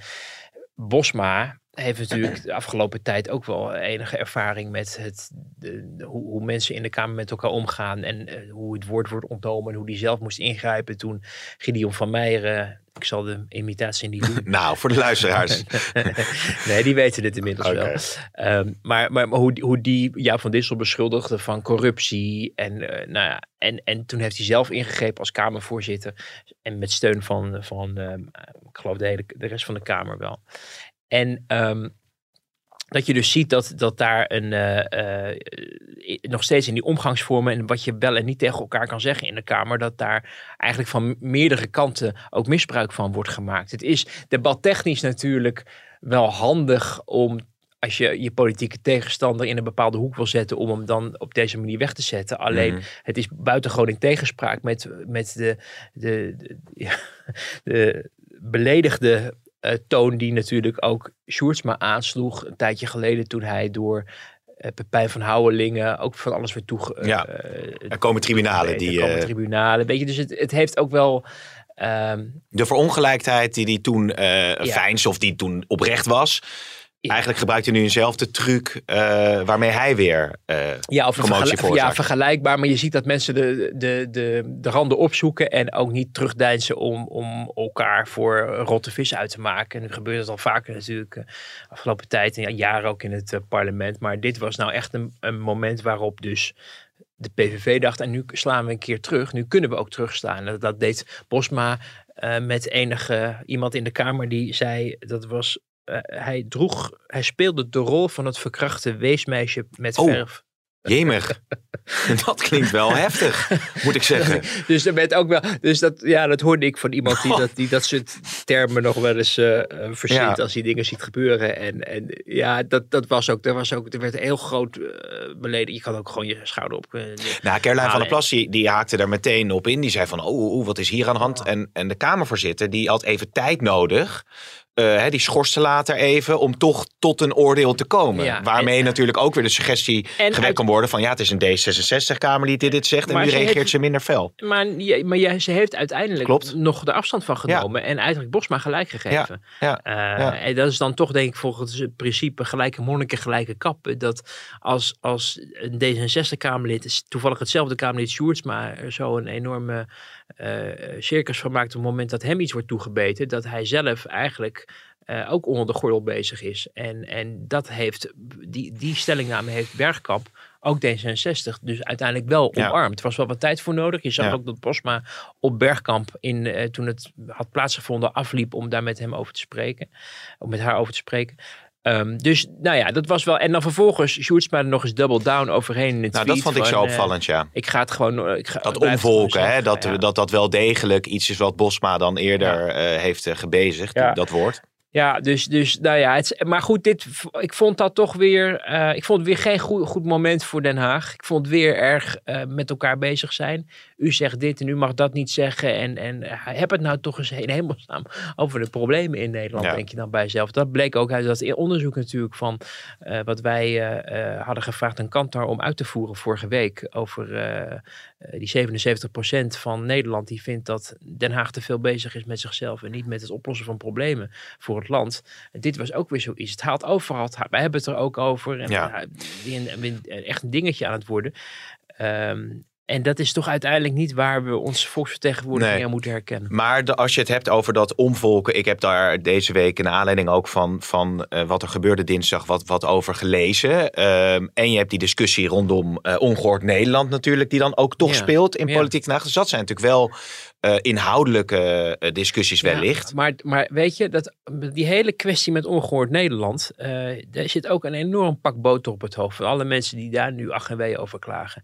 Bosma heeft natuurlijk de afgelopen tijd ook wel enige ervaring met het, de, hoe, hoe, mensen in de Kamer met elkaar omgaan. En uh, hoe het woord wordt ontnomen. En hoe die zelf moest ingrijpen toen Gideon van Meijeren. Ik zal de imitatie niet doen. nou, voor de luisteraars. nee, die weten dit inmiddels okay. wel. Um, maar maar, maar hoe, hoe die Jaap van Dissel beschuldigde van corruptie. En, uh, nou ja, en, en toen heeft hij zelf ingegrepen als Kamervoorzitter. En met steun van, van uh, ik geloof de, hele, de rest van de Kamer wel. En um, dat je dus ziet dat, dat daar een, uh, uh, nog steeds in die omgangsvormen en wat je wel en niet tegen elkaar kan zeggen in de Kamer, dat daar eigenlijk van meerdere kanten ook misbruik van wordt gemaakt. Het is debattechnisch natuurlijk wel handig om als je je politieke tegenstander in een bepaalde hoek wil zetten, om hem dan op deze manier weg te zetten. Alleen mm. het is buitengewoon in tegenspraak met, met de, de, de, de beledigde uh, toon die natuurlijk ook Sjoerdsma aansloeg een tijdje geleden toen hij door uh, Pepijn van Houwelingen ook van alles werd toe. Uh, ja, er komen tribunalen. Die, er komen tribunalen. Weet je, dus het, het heeft ook wel. Um, de verongelijkheid die hij toen ja. fijns of die toen oprecht was. Ja. Eigenlijk gebruikt hij nu eenzelfde truc uh, waarmee hij weer uh, ja, of commotie vergel ja, vergelijkbaar. Maar je ziet dat mensen de, de, de, de randen opzoeken en ook niet terugdeinzen om, om elkaar voor rotte vis uit te maken. En nu gebeurt het al vaker natuurlijk uh, afgelopen tijd en ja, jaren ook in het parlement. Maar dit was nou echt een, een moment waarop dus de PVV dacht en nu slaan we een keer terug. Nu kunnen we ook terugslaan. Dat, dat deed Bosma met enige iemand in de Kamer die zei dat was uh, hij droeg, hij speelde de rol van het verkrachte weesmeisje met oh, verf. Jemig. dat klinkt wel heftig, moet ik zeggen. dus werd ook wel, dus dat, ja, dat hoorde ik van iemand die, oh. dat, die dat soort termen nog wel eens uh, verzint ja. als hij dingen ziet gebeuren. En, en ja, dat, dat was ook, er was ook, er werd heel groot uh, beleden. Je kan ook gewoon je schouder op. Uh, nou, Caroline van der Plas, die, die haakte daar meteen op in. Die zei van, oh, oh wat is hier aan de hand? En, en de Kamervoorzitter, die had even tijd nodig uh, die schorste later even om toch tot een oordeel te komen. Ja, Waarmee en, natuurlijk ook weer de suggestie gewekt uit, kan worden van ja, het is een D66-Kamerlid die dit zegt en nu reageert heeft, ze minder fel. Maar, ja, maar ja, ze heeft uiteindelijk Klopt. nog de afstand van genomen en eigenlijk Bosma gelijk gegeven. Ja, uh, En dat is dan toch denk ik volgens het principe gelijke monniken, gelijke kappen. Dat als, als een D66-Kamerlid, toevallig hetzelfde Kamerlid Sjoerds, maar zo een enorme circus van maakt op het moment dat hem iets wordt toegebeten, dat hij zelf eigenlijk uh, ook onder de gordel bezig is. En, en dat heeft, die, die stellingname heeft Bergkamp, ook D66, dus uiteindelijk wel Ja. omarmd. Er was wel wat tijd voor nodig. Je zag Ja. ook dat Bosma op Bergkamp, in, eh, toen het had plaatsgevonden, afliep om daar met hem over te spreken. Om met haar over te spreken. Ehm, dus nou ja, dat was wel. En dan vervolgens Sjoerdsma er nog eens double down overheen in het Nou, dat vond ik zo eh, opvallend, ja. Ik ga het gewoon. eh, Ik ga, Dat omvolken, hè, dat, Ja. dat dat wel degelijk iets is wat Bosma dan eerder eh, heeft gebezigd, Ja. dat woord. Ja, dus, dus nou ja, het, maar goed, dit, ik vond dat toch weer, eh, ik vond het weer geen goed, goed moment voor Den Haag. Ik vond het weer erg eh, met elkaar bezig zijn. U zegt dit en u mag dat niet zeggen. En, en eh, heb het nou toch eens in hemelsnaam over de problemen in Nederland, Ja. denk je dan bij jezelf. Dat bleek ook uit dat onderzoek natuurlijk van wat wij hadden gevraagd aan Kantar om uit te voeren vorige week. Over die 77% van Nederland die vindt dat Den Haag te veel bezig is met zichzelf en niet met het oplossen van problemen voor het land. En dit was ook weer zoiets. Het haalt overal. wij hebben het er ook over. En Ja. echt een dingetje aan het worden. Ehm, en dat is toch uiteindelijk niet waar we onze volksvertegenwoordiging Nee. aan moeten herkennen. Maar de- als je het hebt over dat omvolken, ik heb daar deze week in aanleiding ook van, van eh, wat er gebeurde dinsdag wat, wat over gelezen. Ehm, en je hebt die discussie rondom eh, ongehoord Nederland natuurlijk, die dan ook toch Ja. speelt in Ja. politiek. Dus dat zijn natuurlijk wel eh, inhoudelijke discussies Ja, wellicht. maar, maar weet je, dat, die hele kwestie met ongehoord Nederland, daar zit ook een enorm pak boter op het hoofd van alle mensen die daar nu ach en wee over klagen.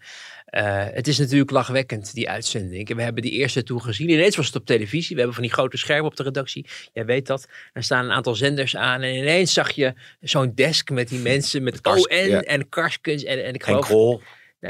Eh, het is natuurlijk lachwekkend, die uitzending. En We hebben die eerste toen gezien. Ineens was het op televisie. We hebben van die grote schermen op de redactie. Jij weet dat. Er staan een aantal zenders aan. En ineens zag je zo'n desk met die mensen. Met Kars- ON ja. en Karskens. En, en ik geloof... Krol Nou,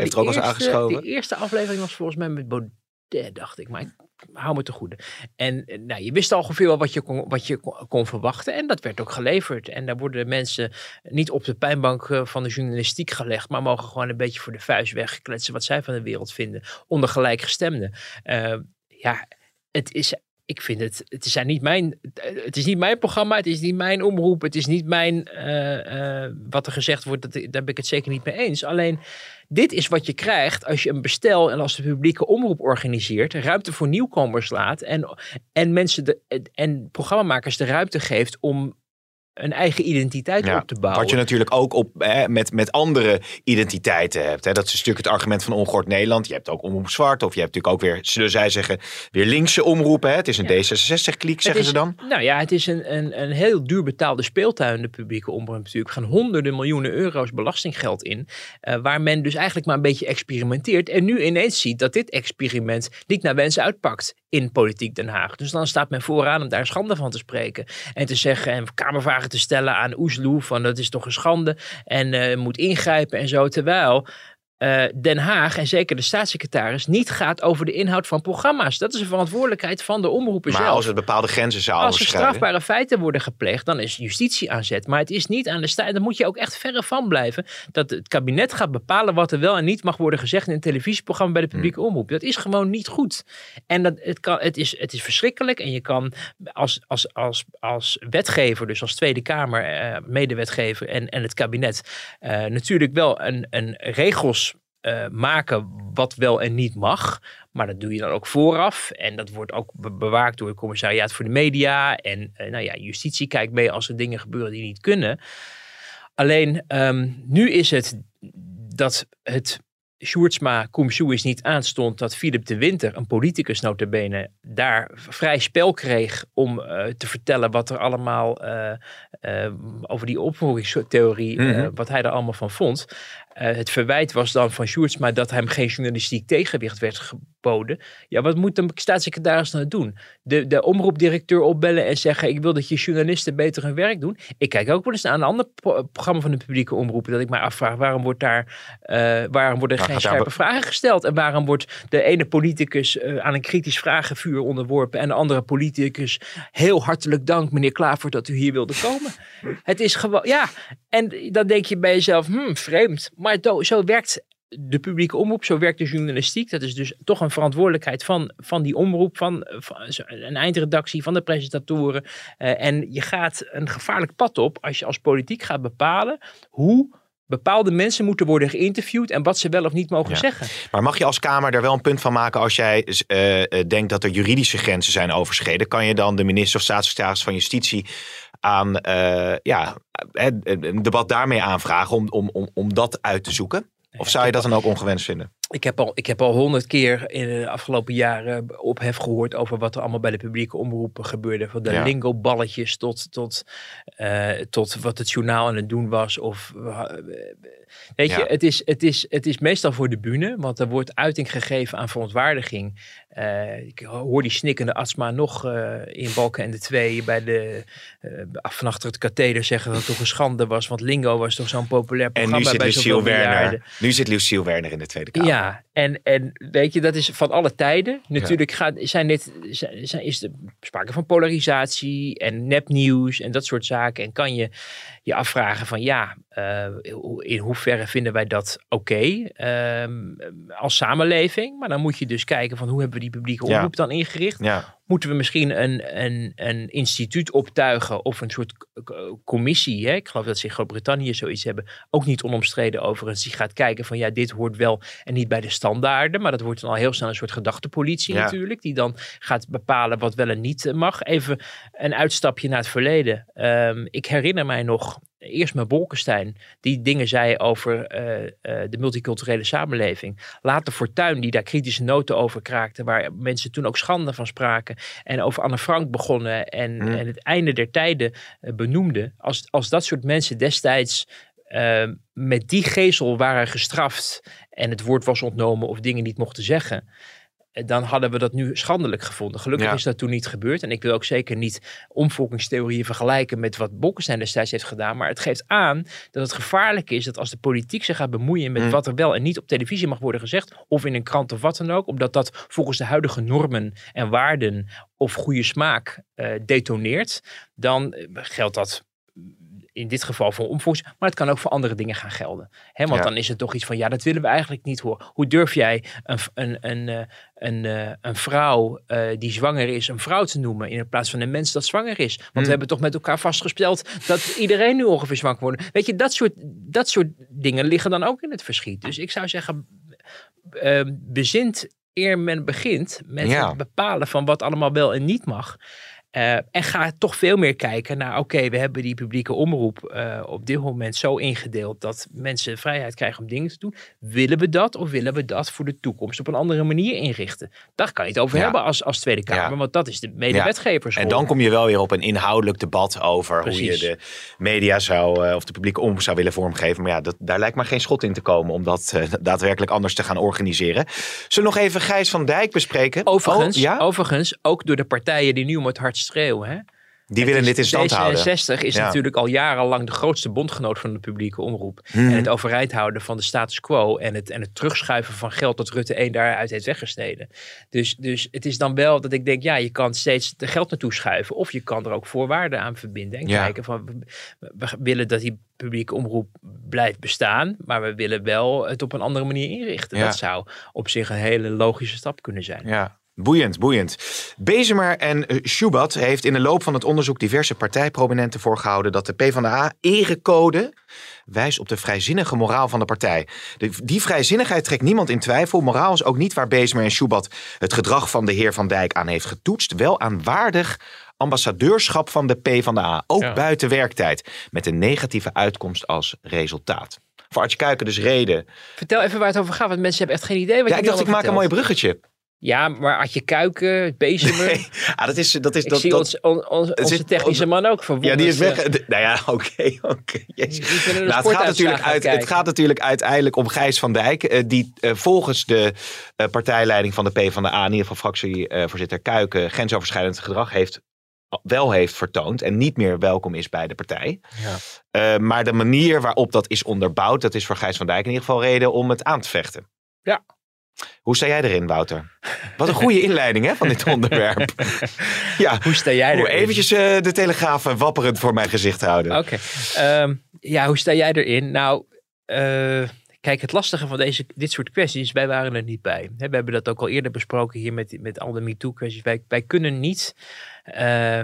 heeft er ook eens aangeschoven. De eerste aflevering was volgens mij met Baudet, dacht ik. Maar ik hou me te goede. En eh, nou, je wist al ongeveer wel wat je, kon, wat je kon, verwachten. En dat werd ook geleverd. En daar worden mensen niet op de pijnbank eh, van de journalistiek gelegd. Maar mogen gewoon een beetje voor de vuist weggekletsen wat zij van de wereld vinden. Onder gelijkgestemden. Eh, ja, het is... Ik vind het, het is, niet mijn, het is niet mijn programma, het is niet mijn omroep, het is niet mijn, eh, eh, wat er gezegd wordt, dat, daar ben ik het zeker niet mee eens. Alleen, dit is wat je krijgt als je een bestel en als de publieke omroep organiseert, ruimte voor nieuwkomers laat en, en mensen de, en programmamakers de ruimte geeft om een eigen identiteit Ja, op te bouwen. Wat je natuurlijk ook op, hè, met, met andere identiteiten hebt. Hè. Dat is natuurlijk het argument van Ongehoord Nederland. Je hebt ook Omroep Zwart. Of je hebt natuurlijk ook weer, zullen zij zeggen, weer linkse omroepen. Hè. Het is een D66-kliek, Het zeggen is- ze dan. Nou ja, het is een, een, een heel duur betaalde speeltuin, de publieke omroep natuurlijk. Er gaan honderden miljoenen euro's belastinggeld in. eh, waar men dus eigenlijk maar een beetje experimenteert. En nu ineens ziet dat dit experiment niet naar wens uitpakt in politiek Den Haag. Dus dan staat men vooraan om daar schande van te spreken. En te zeggen en kamervragen te stellen aan Oesloe van dat is toch een schande. En eh, moet ingrijpen en zo. Terwijl eh, Den Haag en zeker de staatssecretaris niet gaat over de inhoud van programma's. Dat is een verantwoordelijkheid van de omroepen Maar zelf. als het bepaalde grenzen zou Als er strafbare feiten worden gepleegd, dan is justitie aan zet. Maar het is niet aan de staat. Dan moet je ook echt verre van blijven. Dat het kabinet gaat bepalen wat er wel en niet mag worden gezegd in een televisieprogramma bij de publieke omroep. Dat is gewoon niet goed. En dat, het, kan, het, is, het is verschrikkelijk. En je kan als, als, als, als wetgever, dus als Tweede Kamer, eh, medewetgever en, en het kabinet, eh, natuurlijk wel een, een regels eh, maken wat wel en niet mag. Maar dat doe je dan ook vooraf. En dat wordt ook be- bewaakt door het commissariaat voor de media. En eh, nou ja, justitie kijkt mee als er dingen gebeuren die niet kunnen. Alleen ehm, nu is het dat het Sjoerdsma is niet aanstond dat Philip de Winter, een politicus notabene, daar vrij spel kreeg om eh, te vertellen wat er allemaal over die opvolgingstheorie, Mhm. wat hij er allemaal van vond. Eh, het verwijt was dan van Sjoerdsma dat hem geen journalistiek tegenwicht werd geboden. Ja, wat moet de staatssecretaris nou doen? De, de omroepdirecteur opbellen en zeggen: Ik wil dat je journalisten beter hun werk doen. Ik kijk ook wel eens naar een ander pro- programma van de publieke omroepen. Dat ik mij afvraag: waarom, wordt daar, eh, waarom worden er geen daar scherpe vragen gesteld? En waarom wordt de ene politicus eh, aan een kritisch vragenvuur onderworpen. en de andere politicus heel hartelijk dank, meneer Klaver, dat u hier wilde komen? Het is gewoon, ja. En dan denk je bij jezelf: hmm, vreemd. Maar do- zo werkt de publieke omroep, zo werkt de journalistiek. Dat is dus toch een verantwoordelijkheid van, van die omroep, van, van een eindredactie, van de presentatoren. Eh, en je gaat een gevaarlijk pad op als je als politiek gaat bepalen hoe bepaalde mensen moeten worden geïnterviewd en wat ze wel of niet mogen Ja. zeggen. Maar mag je als Kamer daar wel een punt van maken als jij eh, eh, denkt dat er juridische grenzen zijn overschreden? Kan je dan de minister of staatssecretaris van Justitie aan ja, een debat daarmee aanvragen om, om, om, om dat uit te zoeken? Of zou je dat dan ook ongewenst vinden? Ik heb al, ik heb al honderd keer in de afgelopen jaren ophef gehoord over wat er allemaal bij de publieke omroepen gebeurde. Van de Ja. lingo-balletjes tot, tot, eh, tot wat het journaal aan het doen was. Of, eh, weet je, het, is, het, is, het is meestal voor de bühne, want er wordt uiting gegeven aan verontwaardiging. Eh, ik hoor die snikkende Atsma nog in Balken en de Twee bij de van achter het katheder zeggen dat het toch een schande was. Want Lingo was toch zo'n populair En programma nu zit bij miljarden. Werner. Nu zit Lucille Werner in de Tweede Kamer. Ja, en, en weet je, dat is van alle tijden. Natuurlijk gaat, zijn dit, zijn, zijn- is er sprake van polarisatie en nepnieuws en dat soort zaken. En kan je je afvragen van ja, eh, in hoeverre vinden wij dat oké ehm, als samenleving? Maar dan moet je dus kijken van hoe hebben we die publieke Ja. omroep dan ingericht? Ja. Moeten we misschien een, een, een instituut optuigen of een soort commissie? Hè? Ik geloof dat ze in Groot-Brittannië zoiets hebben. Ook niet onomstreden overigens. Die gaat kijken van ja, dit hoort wel en niet bij de standaarden. Maar dat wordt dan al heel snel een soort gedachtepolitie Ja. natuurlijk. Die dan gaat bepalen wat wel en niet eh, mag. Even een uitstapje naar het verleden. Ehm, ik herinner mij nog eerst met Bolkestein, die dingen zei over eh, eh, de multiculturele samenleving. Later Fortuyn, die daar kritische noten over kraakte, waar mensen toen ook schande van spraken. En over Anne Frank begonnen en, Mm. en het einde der tijden eh, benoemde. Als, als dat soort mensen destijds met die gezel waren gestraft en het woord was ontnomen of dingen niet mochten zeggen. Eh, Dan hadden we dat nu schandelijk gevonden. Gelukkig Ja. is dat toen niet gebeurd. En ik wil ook zeker niet omvolkingstheorieën vergelijken met wat Bolkestein destijds heeft gedaan. Maar het geeft aan dat het gevaarlijk is dat als de politiek zich gaat bemoeien met Mm. wat er wel en niet op televisie mag worden gezegd. Of in een krant of wat dan ook. Omdat dat volgens de huidige normen en waarden of goede smaak eh, detoneert. Dan eh, geldt dat in dit geval voor omvolks, maar het kan ook voor andere dingen gaan gelden. Hè, want Ja. dan is het toch iets van, ja, dat willen we eigenlijk niet horen. Hoe durf jij een, een, een, eh, een, eh, een vrouw eh, die zwanger is, een vrouw te noemen, in plaats van een mens dat zwanger is? Want Hmm. we hebben toch met elkaar vastgesteld dat iedereen nu ongeveer zwanger wordt. Weet je, dat soort, dat soort dingen liggen dan ook in het verschiet. Dus ik zou zeggen, eh, bezint eer men begint met Ja. het bepalen van wat allemaal wel en niet mag. Eh, en ga toch veel meer kijken naar, oké, we hebben die publieke omroep eh, op dit moment zo ingedeeld dat mensen vrijheid krijgen om dingen te doen. Willen we dat of willen we dat voor de toekomst op een andere manier inrichten? Daar kan je het over Ja. hebben als, als Tweede Kamer, Ja. want dat is de medewetgevers. En dan kom je wel weer op een inhoudelijk debat over hoe je de media zou, eh, of de publieke omroep zou willen vormgeven. Maar ja, dat, daar lijkt maar geen schot in te komen om dat daadwerkelijk anders te gaan organiseren. Zullen we nog even Gijs van Dijk bespreken? Overigens, Oh, ja? overigens, ook door de partijen die nu om het hart schreeuwen. Hè? Die willen dit in stand houden. D66 is Ja. natuurlijk al jarenlang de grootste bondgenoot van de publieke omroep. Hmm. En het overeind houden van de status quo en het, en het terugschuiven van geld dat Rutte 1 daaruit heeft weggesneden. Dus, dus het is dan wel dat ik denk, ja, je kan steeds de geld naartoe schuiven. Of je kan er ook voorwaarden aan verbinden. En Ja. kijken van, we, we willen dat die publieke omroep blijft bestaan. Maar we willen wel het op een andere manier inrichten. Ja. Dat zou op zich een hele logische stap kunnen zijn. Ja. Boeiend, boeiend. Bezemer en eh, Schubat heeft in de loop van het onderzoek diverse partijprominenten voorgehouden dat de PvdA erecode wijst op de vrijzinnige moraal van de partij. De, die vrijzinnigheid trekt niemand in twijfel. Moraal is ook niet waar Bezemer en Schubat het gedrag van de heer Van Dijk aan heeft getoetst. Wel aan waardig ambassadeurschap van de PvdA, ook Ja. buiten werktijd, met een negatieve uitkomst als resultaat. Voor Artje Kuiken dus reden. Vertel even waar het over gaat, want mensen hebben echt geen idee wat Ja, je ik dacht, ik maak een mooi bruggetje. Ja, maar Adje Kuiken, Bezemer. Ah, dat is, dat is, Ik dat, zie dat, ons, on- on- onze zit- technische man ook verwonderd. Ja, die is weg. De- Nou ja, oké, Nou, het, gaat natuurlijk uit, het gaat natuurlijk uiteindelijk om Gijs van Dijk. eh, die eh, volgens de eh, partijleiding van de PvdA, in ieder geval fractievoorzitter Kuiken, grensoverschrijdend gedrag heeft, wel heeft vertoond. En niet meer welkom is bij de partij. Ja. Maar de manier waarop dat is onderbouwd, dat is voor Gijs van Dijk in ieder geval reden om het aan te vechten. Ja. Hoe sta jij erin, Wouter? Wat een goede inleiding hè, van dit onderwerp. ja, Hoe sta jij erin? eventjes eh, de telegraaf eh, wapperend voor mijn gezicht houden. Oké. Ehm, ja, hoe sta jij erin? Nou, eh, kijk, het lastige van deze, dit soort kwesties, wij waren er niet bij. We hebben dat ook al eerder besproken hier met, met al de MeToo-kwesties. Wij, wij kunnen niet eh,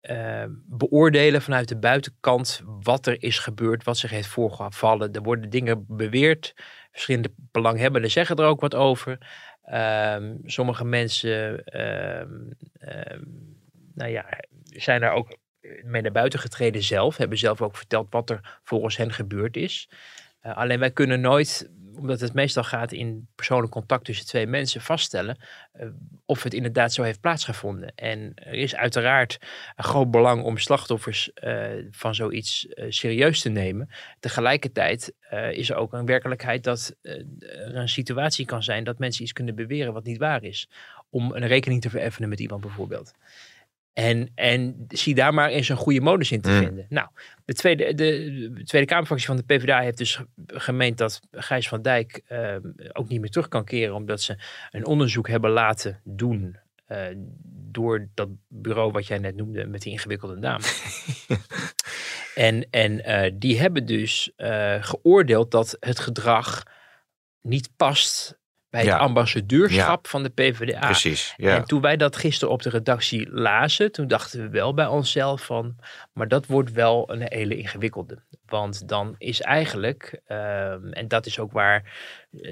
eh, beoordelen vanuit de buitenkant wat er is gebeurd, wat zich heeft voorgevallen. Er worden dingen beweerd. Verschillende belanghebbenden zeggen er ook wat over. Ehm, sommige mensen ehm, ehm, nou ja, zijn daar ook mee naar buiten getreden zelf. Hebben zelf ook verteld wat er volgens hen gebeurd is. Eh, alleen wij kunnen nooit, omdat het meestal gaat in persoonlijk contact tussen twee mensen, vaststellen eh, of het inderdaad zo heeft plaatsgevonden. En er is uiteraard een groot belang om slachtoffers eh, van zoiets eh, serieus te nemen. Tegelijkertijd is er ook een werkelijkheid dat er een situatie kan zijn dat mensen iets kunnen beweren wat niet waar is. Om een rekening te vereffenen met iemand bijvoorbeeld. En, en zie daar maar eens een goede modus in te Mm. vinden. Nou, de Tweede, de, de Tweede Kamerfractie van de PvdA heeft dus gemeend dat Gijs van Dijk eh, ook niet meer terug kan keren. Omdat ze een onderzoek hebben laten doen eh, door dat bureau wat jij net noemde met die ingewikkelde naam. en en eh, die hebben dus eh, geoordeeld dat het gedrag niet past bij Ja. het ambassadeurschap van de PvdA. Precies, ja. En toen wij dat gisteren op de redactie lazen, toen dachten we wel bij onszelf van, maar dat wordt wel een hele ingewikkelde. Want dan is eigenlijk, ehm, en dat is ook waar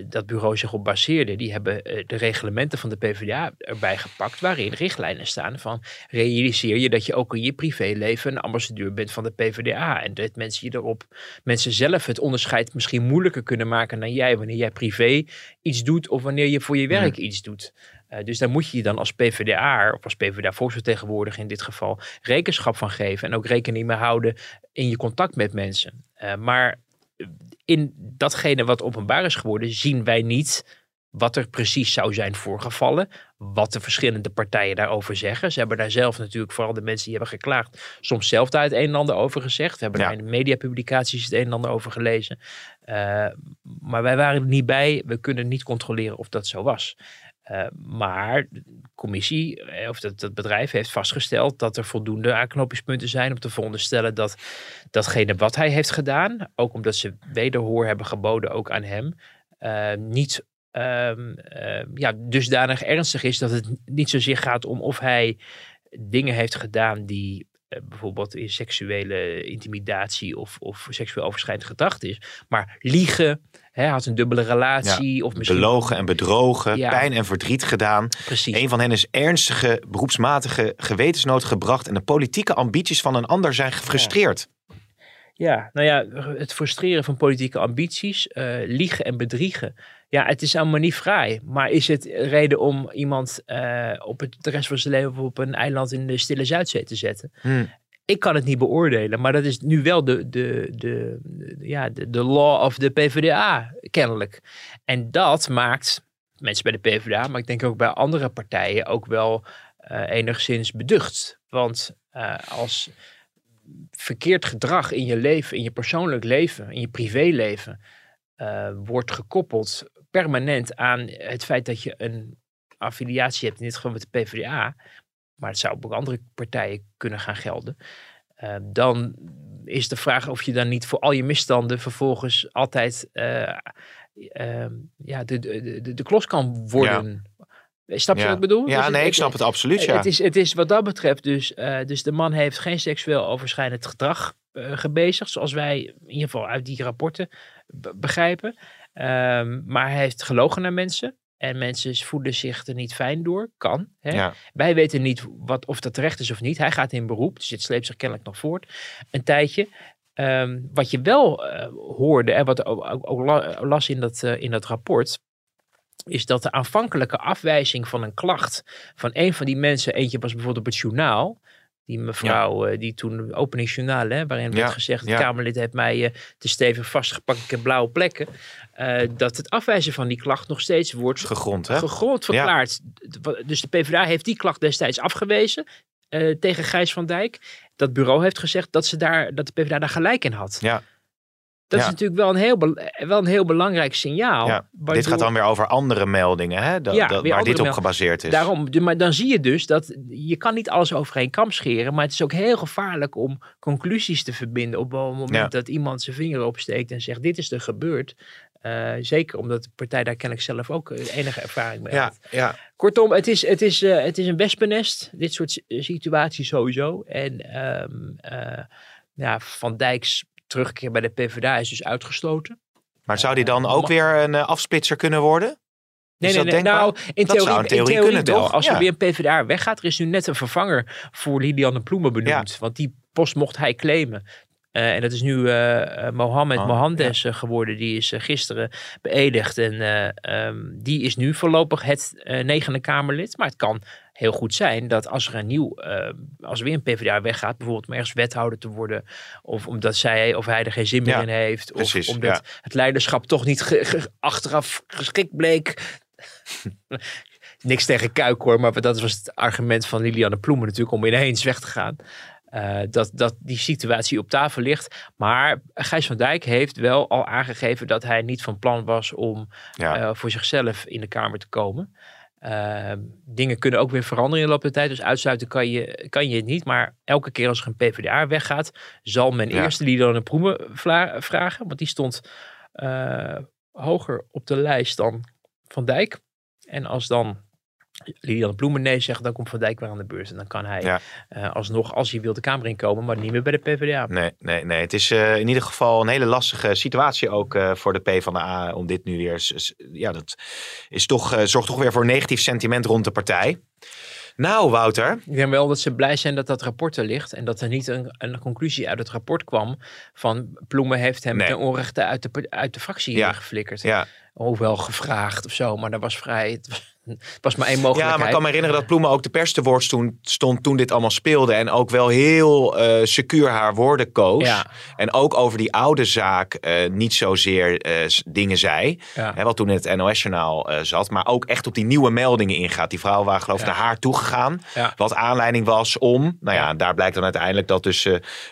dat bureau zich op baseerde. Die hebben eh, de reglementen van de PvdA erbij gepakt, waarin richtlijnen staan van realiseer je dat je ook in je privéleven een ambassadeur bent van de PvdA. En dat mensen je erop, mensen zelf het onderscheid misschien moeilijker kunnen maken dan jij wanneer jij privé iets doet of wanneer je voor je werk iets doet. Uh, dus daar moet je je dan als PvdA of als PvdA-volksvertegenwoordiger in dit geval rekenschap van geven. En ook rekening mee houden in je contact met mensen. Uh, maar in datgene wat openbaar is geworden, zien wij niet wat er precies zou zijn voorgevallen. Wat de verschillende partijen daarover zeggen. Ze hebben daar zelf natuurlijk, vooral de mensen die hebben geklaagd, soms zelf daar het een en ander over gezegd. We hebben ja. daar in de mediapublicaties het een en ander over gelezen. Uh, maar wij waren er niet bij. We kunnen niet controleren of dat zo was. Uh, maar de commissie, eh, of dat, bedrijf, heeft vastgesteld dat er voldoende aanknopingspunten zijn om te veronderstellen dat datgene wat hij heeft gedaan, ook omdat ze wederhoor hebben geboden ook aan hem, uh, niet uh, ja, dusdanig ernstig is dat het niet zozeer gaat om of hij dingen heeft gedaan die bijvoorbeeld in seksuele intimidatie of, of seksueel overschrijdend gedrag is, maar liegen, hij had een dubbele relatie. Ja, of misschien... Belogen en bedrogen, ja. pijn en verdriet gedaan. Precies. Een van hen is ernstige, beroepsmatige gewetensnood gebracht. En de politieke ambities van een ander zijn gefrustreerd. Ja, ja nou ja, het frustreren van politieke ambities, uh, liegen en bedriegen. Ja, het is allemaal niet vrij. Maar is het reden om iemand uh, op het, de rest van zijn leven op een eiland in de Stille Zuidzee te zetten? Hmm ik kan het niet beoordelen, maar dat is nu wel de, de, de, de, ja, de, de law of de PvdA, kennelijk. En dat maakt mensen bij de PvdA, maar ik denk ook bij andere partijen ook wel uh, enigszins beducht. Want uh, als verkeerd gedrag in je leven, in je persoonlijk leven, in je privéleven, uh, wordt gekoppeld permanent aan het feit dat je een affiliatie hebt, in dit geval met de PvdA, maar het zou ook andere partijen kunnen gaan gelden. Uh, dan is de vraag of je dan niet voor al je misstanden vervolgens altijd uh, uh, ja, de, de, de, de klos kan worden. Ja. Snap je ja. wat ik bedoel? Ja, dus nee, ik snap het absoluut. Ja. Het, is, het is wat dat betreft dus, dus de man heeft geen seksueel overschrijdend gedrag gebezigd, zoals wij in ieder geval uit die rapporten begrijpen. Ehm, maar hij heeft gelogen naar mensen. En mensen voelen zich er niet fijn door. Kan. Hè? Ja. Wij weten niet wat, of dat terecht is of niet. Hij gaat in beroep. Dus dit sleept zich kennelijk nog voort. Een tijdje. Um, wat je wel uh, hoorde. En wat ook, las in dat, uh, in dat rapport. Is dat de aanvankelijke afwijzing van een klacht. Van een van die mensen. Eentje was bijvoorbeeld op het journaal. Die mevrouw, ja. uh, die toen openingsjournaal, hè, waarin Ja, werd gezegd: het Kamerlid heeft mij uh, te stevig vastgepakt, ik heb blauwe plekken. Uh, dat het afwijzen van die klacht nog steeds wordt gegrond, hè? gegrond verklaard. Dus de PvdA heeft die klacht destijds afgewezen tegen Gijs van Dijk. Dat bureau heeft gezegd dat, ze daar, dat de PvdA daar gelijk in had. Ja. Dat Ja. is natuurlijk wel een heel, wel een heel belangrijk signaal. Ja. Dit gaat dan weer over andere meldingen, hè? Dat, Ja, dat, waar dit op gebaseerd is. Daarom, maar dan zie je dus dat je kan niet alles over één kam scheren. Maar het is ook heel gevaarlijk om conclusies te verbinden. Op het moment dat iemand zijn vinger opsteekt en zegt: Dit is er gebeurd. Eh, zeker omdat de partij daar kennelijk zelf ook eh, enige ervaring mee ja, heeft. ja. Kortom, het is, het, is, eh, het is een wespennest. Dit soort si- situaties sowieso. En ehm, eh, ja, Van Dijks terugkeer bij de PvdA is dus uitgesloten. Maar zou die dan ook weer een eh, afsplitser kunnen worden? Nee, nee? Nou, in Dat theorie, zou in theorie in theorie kunnen, toch? Als Ja. er weer een PvdA weggaat, er is nu net een vervanger voor Lilianne Ploemen benoemd. Want die post mocht hij claimen. Eh, en dat is nu eh, eh, Mohammed Oh, Mohandes eh, geworden. Die is eh, gisteren beëdigd. En eh, ehm, die is nu voorlopig het eh, negende Kamerlid. Maar het kan heel goed zijn dat als er een nieuw, eh, als er weer een PvdA weggaat, bijvoorbeeld om ergens wethouder te worden, of omdat zij of hij er geen zin meer Ja, in heeft, precies, of omdat ja. het leiderschap toch niet ge- ge- achteraf geschikt bleek. Niks tegen Kuik hoor, maar dat was het argument van Lilianne Ploemen natuurlijk om ineens weg te gaan. Eh, dat, dat die situatie op tafel ligt. Maar Gijs van Dijk heeft wel al aangegeven dat hij niet van plan was om Ja. eh, voor zichzelf in de Kamer te komen. Eh, dingen kunnen ook weer veranderen in de loop der tijd. Dus uitsluiten kan je, kan je het niet. Maar elke keer als er een PvdA weggaat, zal men Ja. eerst de Lilianne Ploemen vla- vragen. Want die stond eh, hoger op de lijst dan Van Dijk. En als dan Lilian Ploemen nee zegt, dan komt Van Dijk weer aan de beurt. En dan kan hij Ja. eh, alsnog, als hij wil, de Kamer inkomen, maar niet meer bij de PvdA. Nee, nee, nee. Het is eh, in ieder geval een hele lastige situatie ook eh, voor de PvdA om dit nu weer... Ja, dat is toch, zorgt toch weer voor negatief sentiment rond de partij. Nou, Wouter. Ik denk wel dat ze blij zijn dat dat rapport er ligt. En dat er niet een, een conclusie uit het rapport kwam van Ploemen heeft hem Nee. ten onrechte uit de, uit de fractie Ja. geflikkerd. Ja. Hoewel gevraagd of zo, maar dat was vrij. Het was, het was maar één mogelijkheid. Ja, maar ik kan me herinneren dat Ploemen ook de pers te woord stond, stond toen dit allemaal speelde. En ook wel heel eh secuur haar woorden koos. Ja. En ook over die oude zaak eh, niet zozeer s- dingen zei. Ja. Hè, wat toen in het NOS-journaal zat. Maar ook echt op die nieuwe meldingen ingaat. Die vrouwen waren geloof ik Ja. naar haar toegegaan. Wat aanleiding was om... Nou ja, daar blijkt dan uiteindelijk dat dus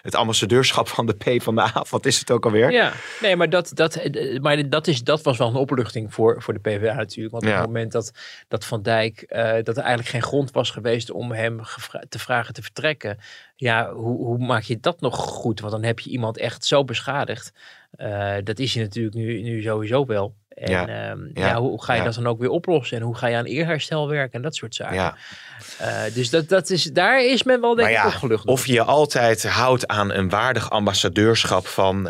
het ambassadeurschap van de P van de A... Wat is het ook alweer? Ja, nee, maar, dat, dat, maar dat, is, dat was wel een opluchting voor, voor de PvdA natuurlijk. Want op het moment dat, dat Van Dijk, eh, dat er eigenlijk geen grond was geweest om hem te vragen te vertrekken. Ja, hoe, hoe maak je dat nog goed? Want dan heb je iemand echt zo beschadigd. Eh, dat is hij natuurlijk nu, nu sowieso wel. En Ja. ja, Ja. ja, hoe ga je Ja. dat dan ook weer oplossen? En hoe ga je aan eerherstel werken en dat soort zaken? Ja. Eh, dus dat, dat is, daar is men wel denk ik opgelucht. of je je altijd houdt aan een waardig ambassadeurschap van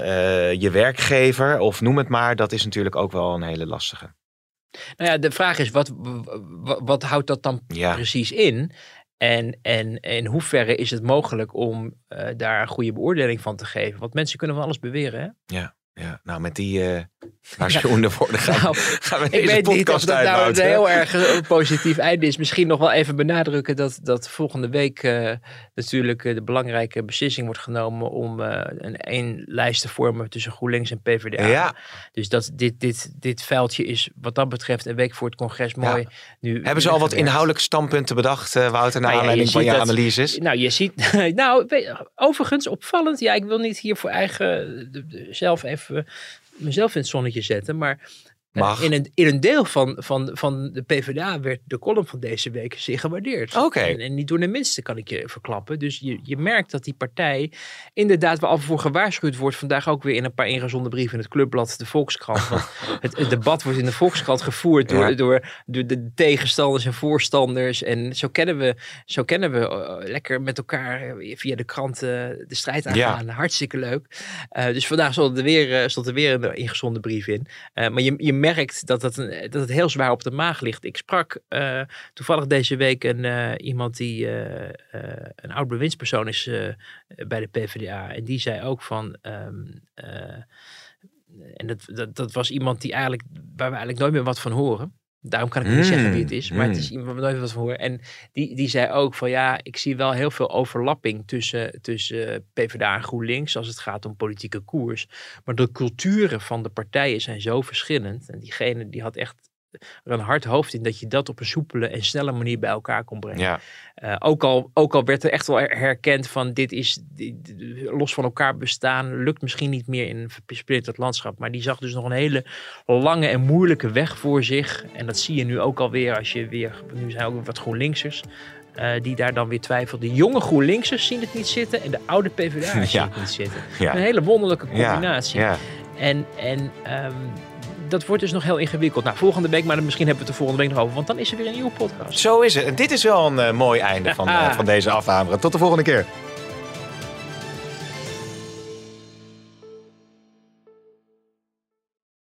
je werkgever, of noem het maar, dat is natuurlijk ook wel een hele lastige. Nou ja, de vraag is, wat, wat, wat houdt dat dan Ja. precies in? En, en in hoeverre is het mogelijk om eh, daar een goede beoordeling van te geven? Want mensen kunnen van alles beweren, hè? Ja, ja. nou met die eh waarschuwende woorden gaan, Nou, gaan we Ik deze weet niet of dat nou een heel erg eh, positief einde is. Misschien nog wel even benadrukken dat, dat volgende week eh, natuurlijk de belangrijke beslissing wordt genomen om een één lijst te vormen tussen GroenLinks en PvdA. Ja. Dus dat, dit, dit, dit veldje is wat dat betreft een week voor het congres mooi. Nu, Hebben ze al wat inhoudelijk inhoudelijke standpunten bedacht, Wouter, naar Nou ja, aanleiding van je dat- analyses? Nou, je ziet. Nou, overigens opvallend. Ja, ik wil niet hier voor eigen. zelf even mezelf in het zonnetje zetten. Maar. Mag. In een, in een deel van, van, van de PvdA werd de column van deze week zeer gewaardeerd. Oké. En, en niet door de minste, kan ik je verklappen. Dus je, je merkt dat die partij inderdaad wel al voor gewaarschuwd wordt. Vandaag ook weer in een paar ingezonden brieven in het clubblad De Volkskrant. Want het, het debat wordt in de Volkskrant gevoerd door, Ja. door, door de tegenstanders en voorstanders. En zo kennen we, zo kennen we eh, lekker met elkaar eh, via de krant eh, de strijd aangaan. Hartstikke leuk. Dus vandaag stond er weer, stond er weer een ingezonden brief in. Maar je, je merkt dat het, dat het heel zwaar op de maag ligt. Ik sprak eh, toevallig deze week een, eh, iemand die eh, een oud bewindspersoon is bij de PvdA. En die zei ook van... ehm, eh, en dat, dat, dat was iemand die eigenlijk, waar we eigenlijk nooit meer wat van horen. Daarom kan ik niet Mm, zeggen wie het is, maar het is mm. iemand waar we nooit wat van horen. En die, die zei ook van ja, ik zie wel heel veel overlapping tussen, tussen PvdA en GroenLinks als het gaat om politieke koers. Maar de culturen van de partijen zijn zo verschillend. En diegene die had echt er een hard hoofd in dat je dat op een soepele en snelle manier bij elkaar kon brengen. Ja. Eh, ook, al, ook al werd er echt wel herkend van dit is los van elkaar bestaan, lukt misschien niet meer in een versplinterd landschap. Maar die zag dus nog een hele lange en moeilijke weg voor zich. En dat zie je nu ook alweer als je weer, nu zijn ook wat GroenLinksers. eh, die daar dan weer twijfelden. De jonge GroenLinksers zien het niet zitten en de oude PvdA zien het niet zitten. Ja. Een hele wonderlijke combinatie. ja. En, en ehm, dat wordt dus nog heel ingewikkeld. Nou, volgende week, maar misschien hebben we het er volgende week nog over, want dan is er weer een nieuwe podcast. Zo is het. En dit is wel een eh, mooi einde van, eh, van deze afhameren. Tot de volgende keer.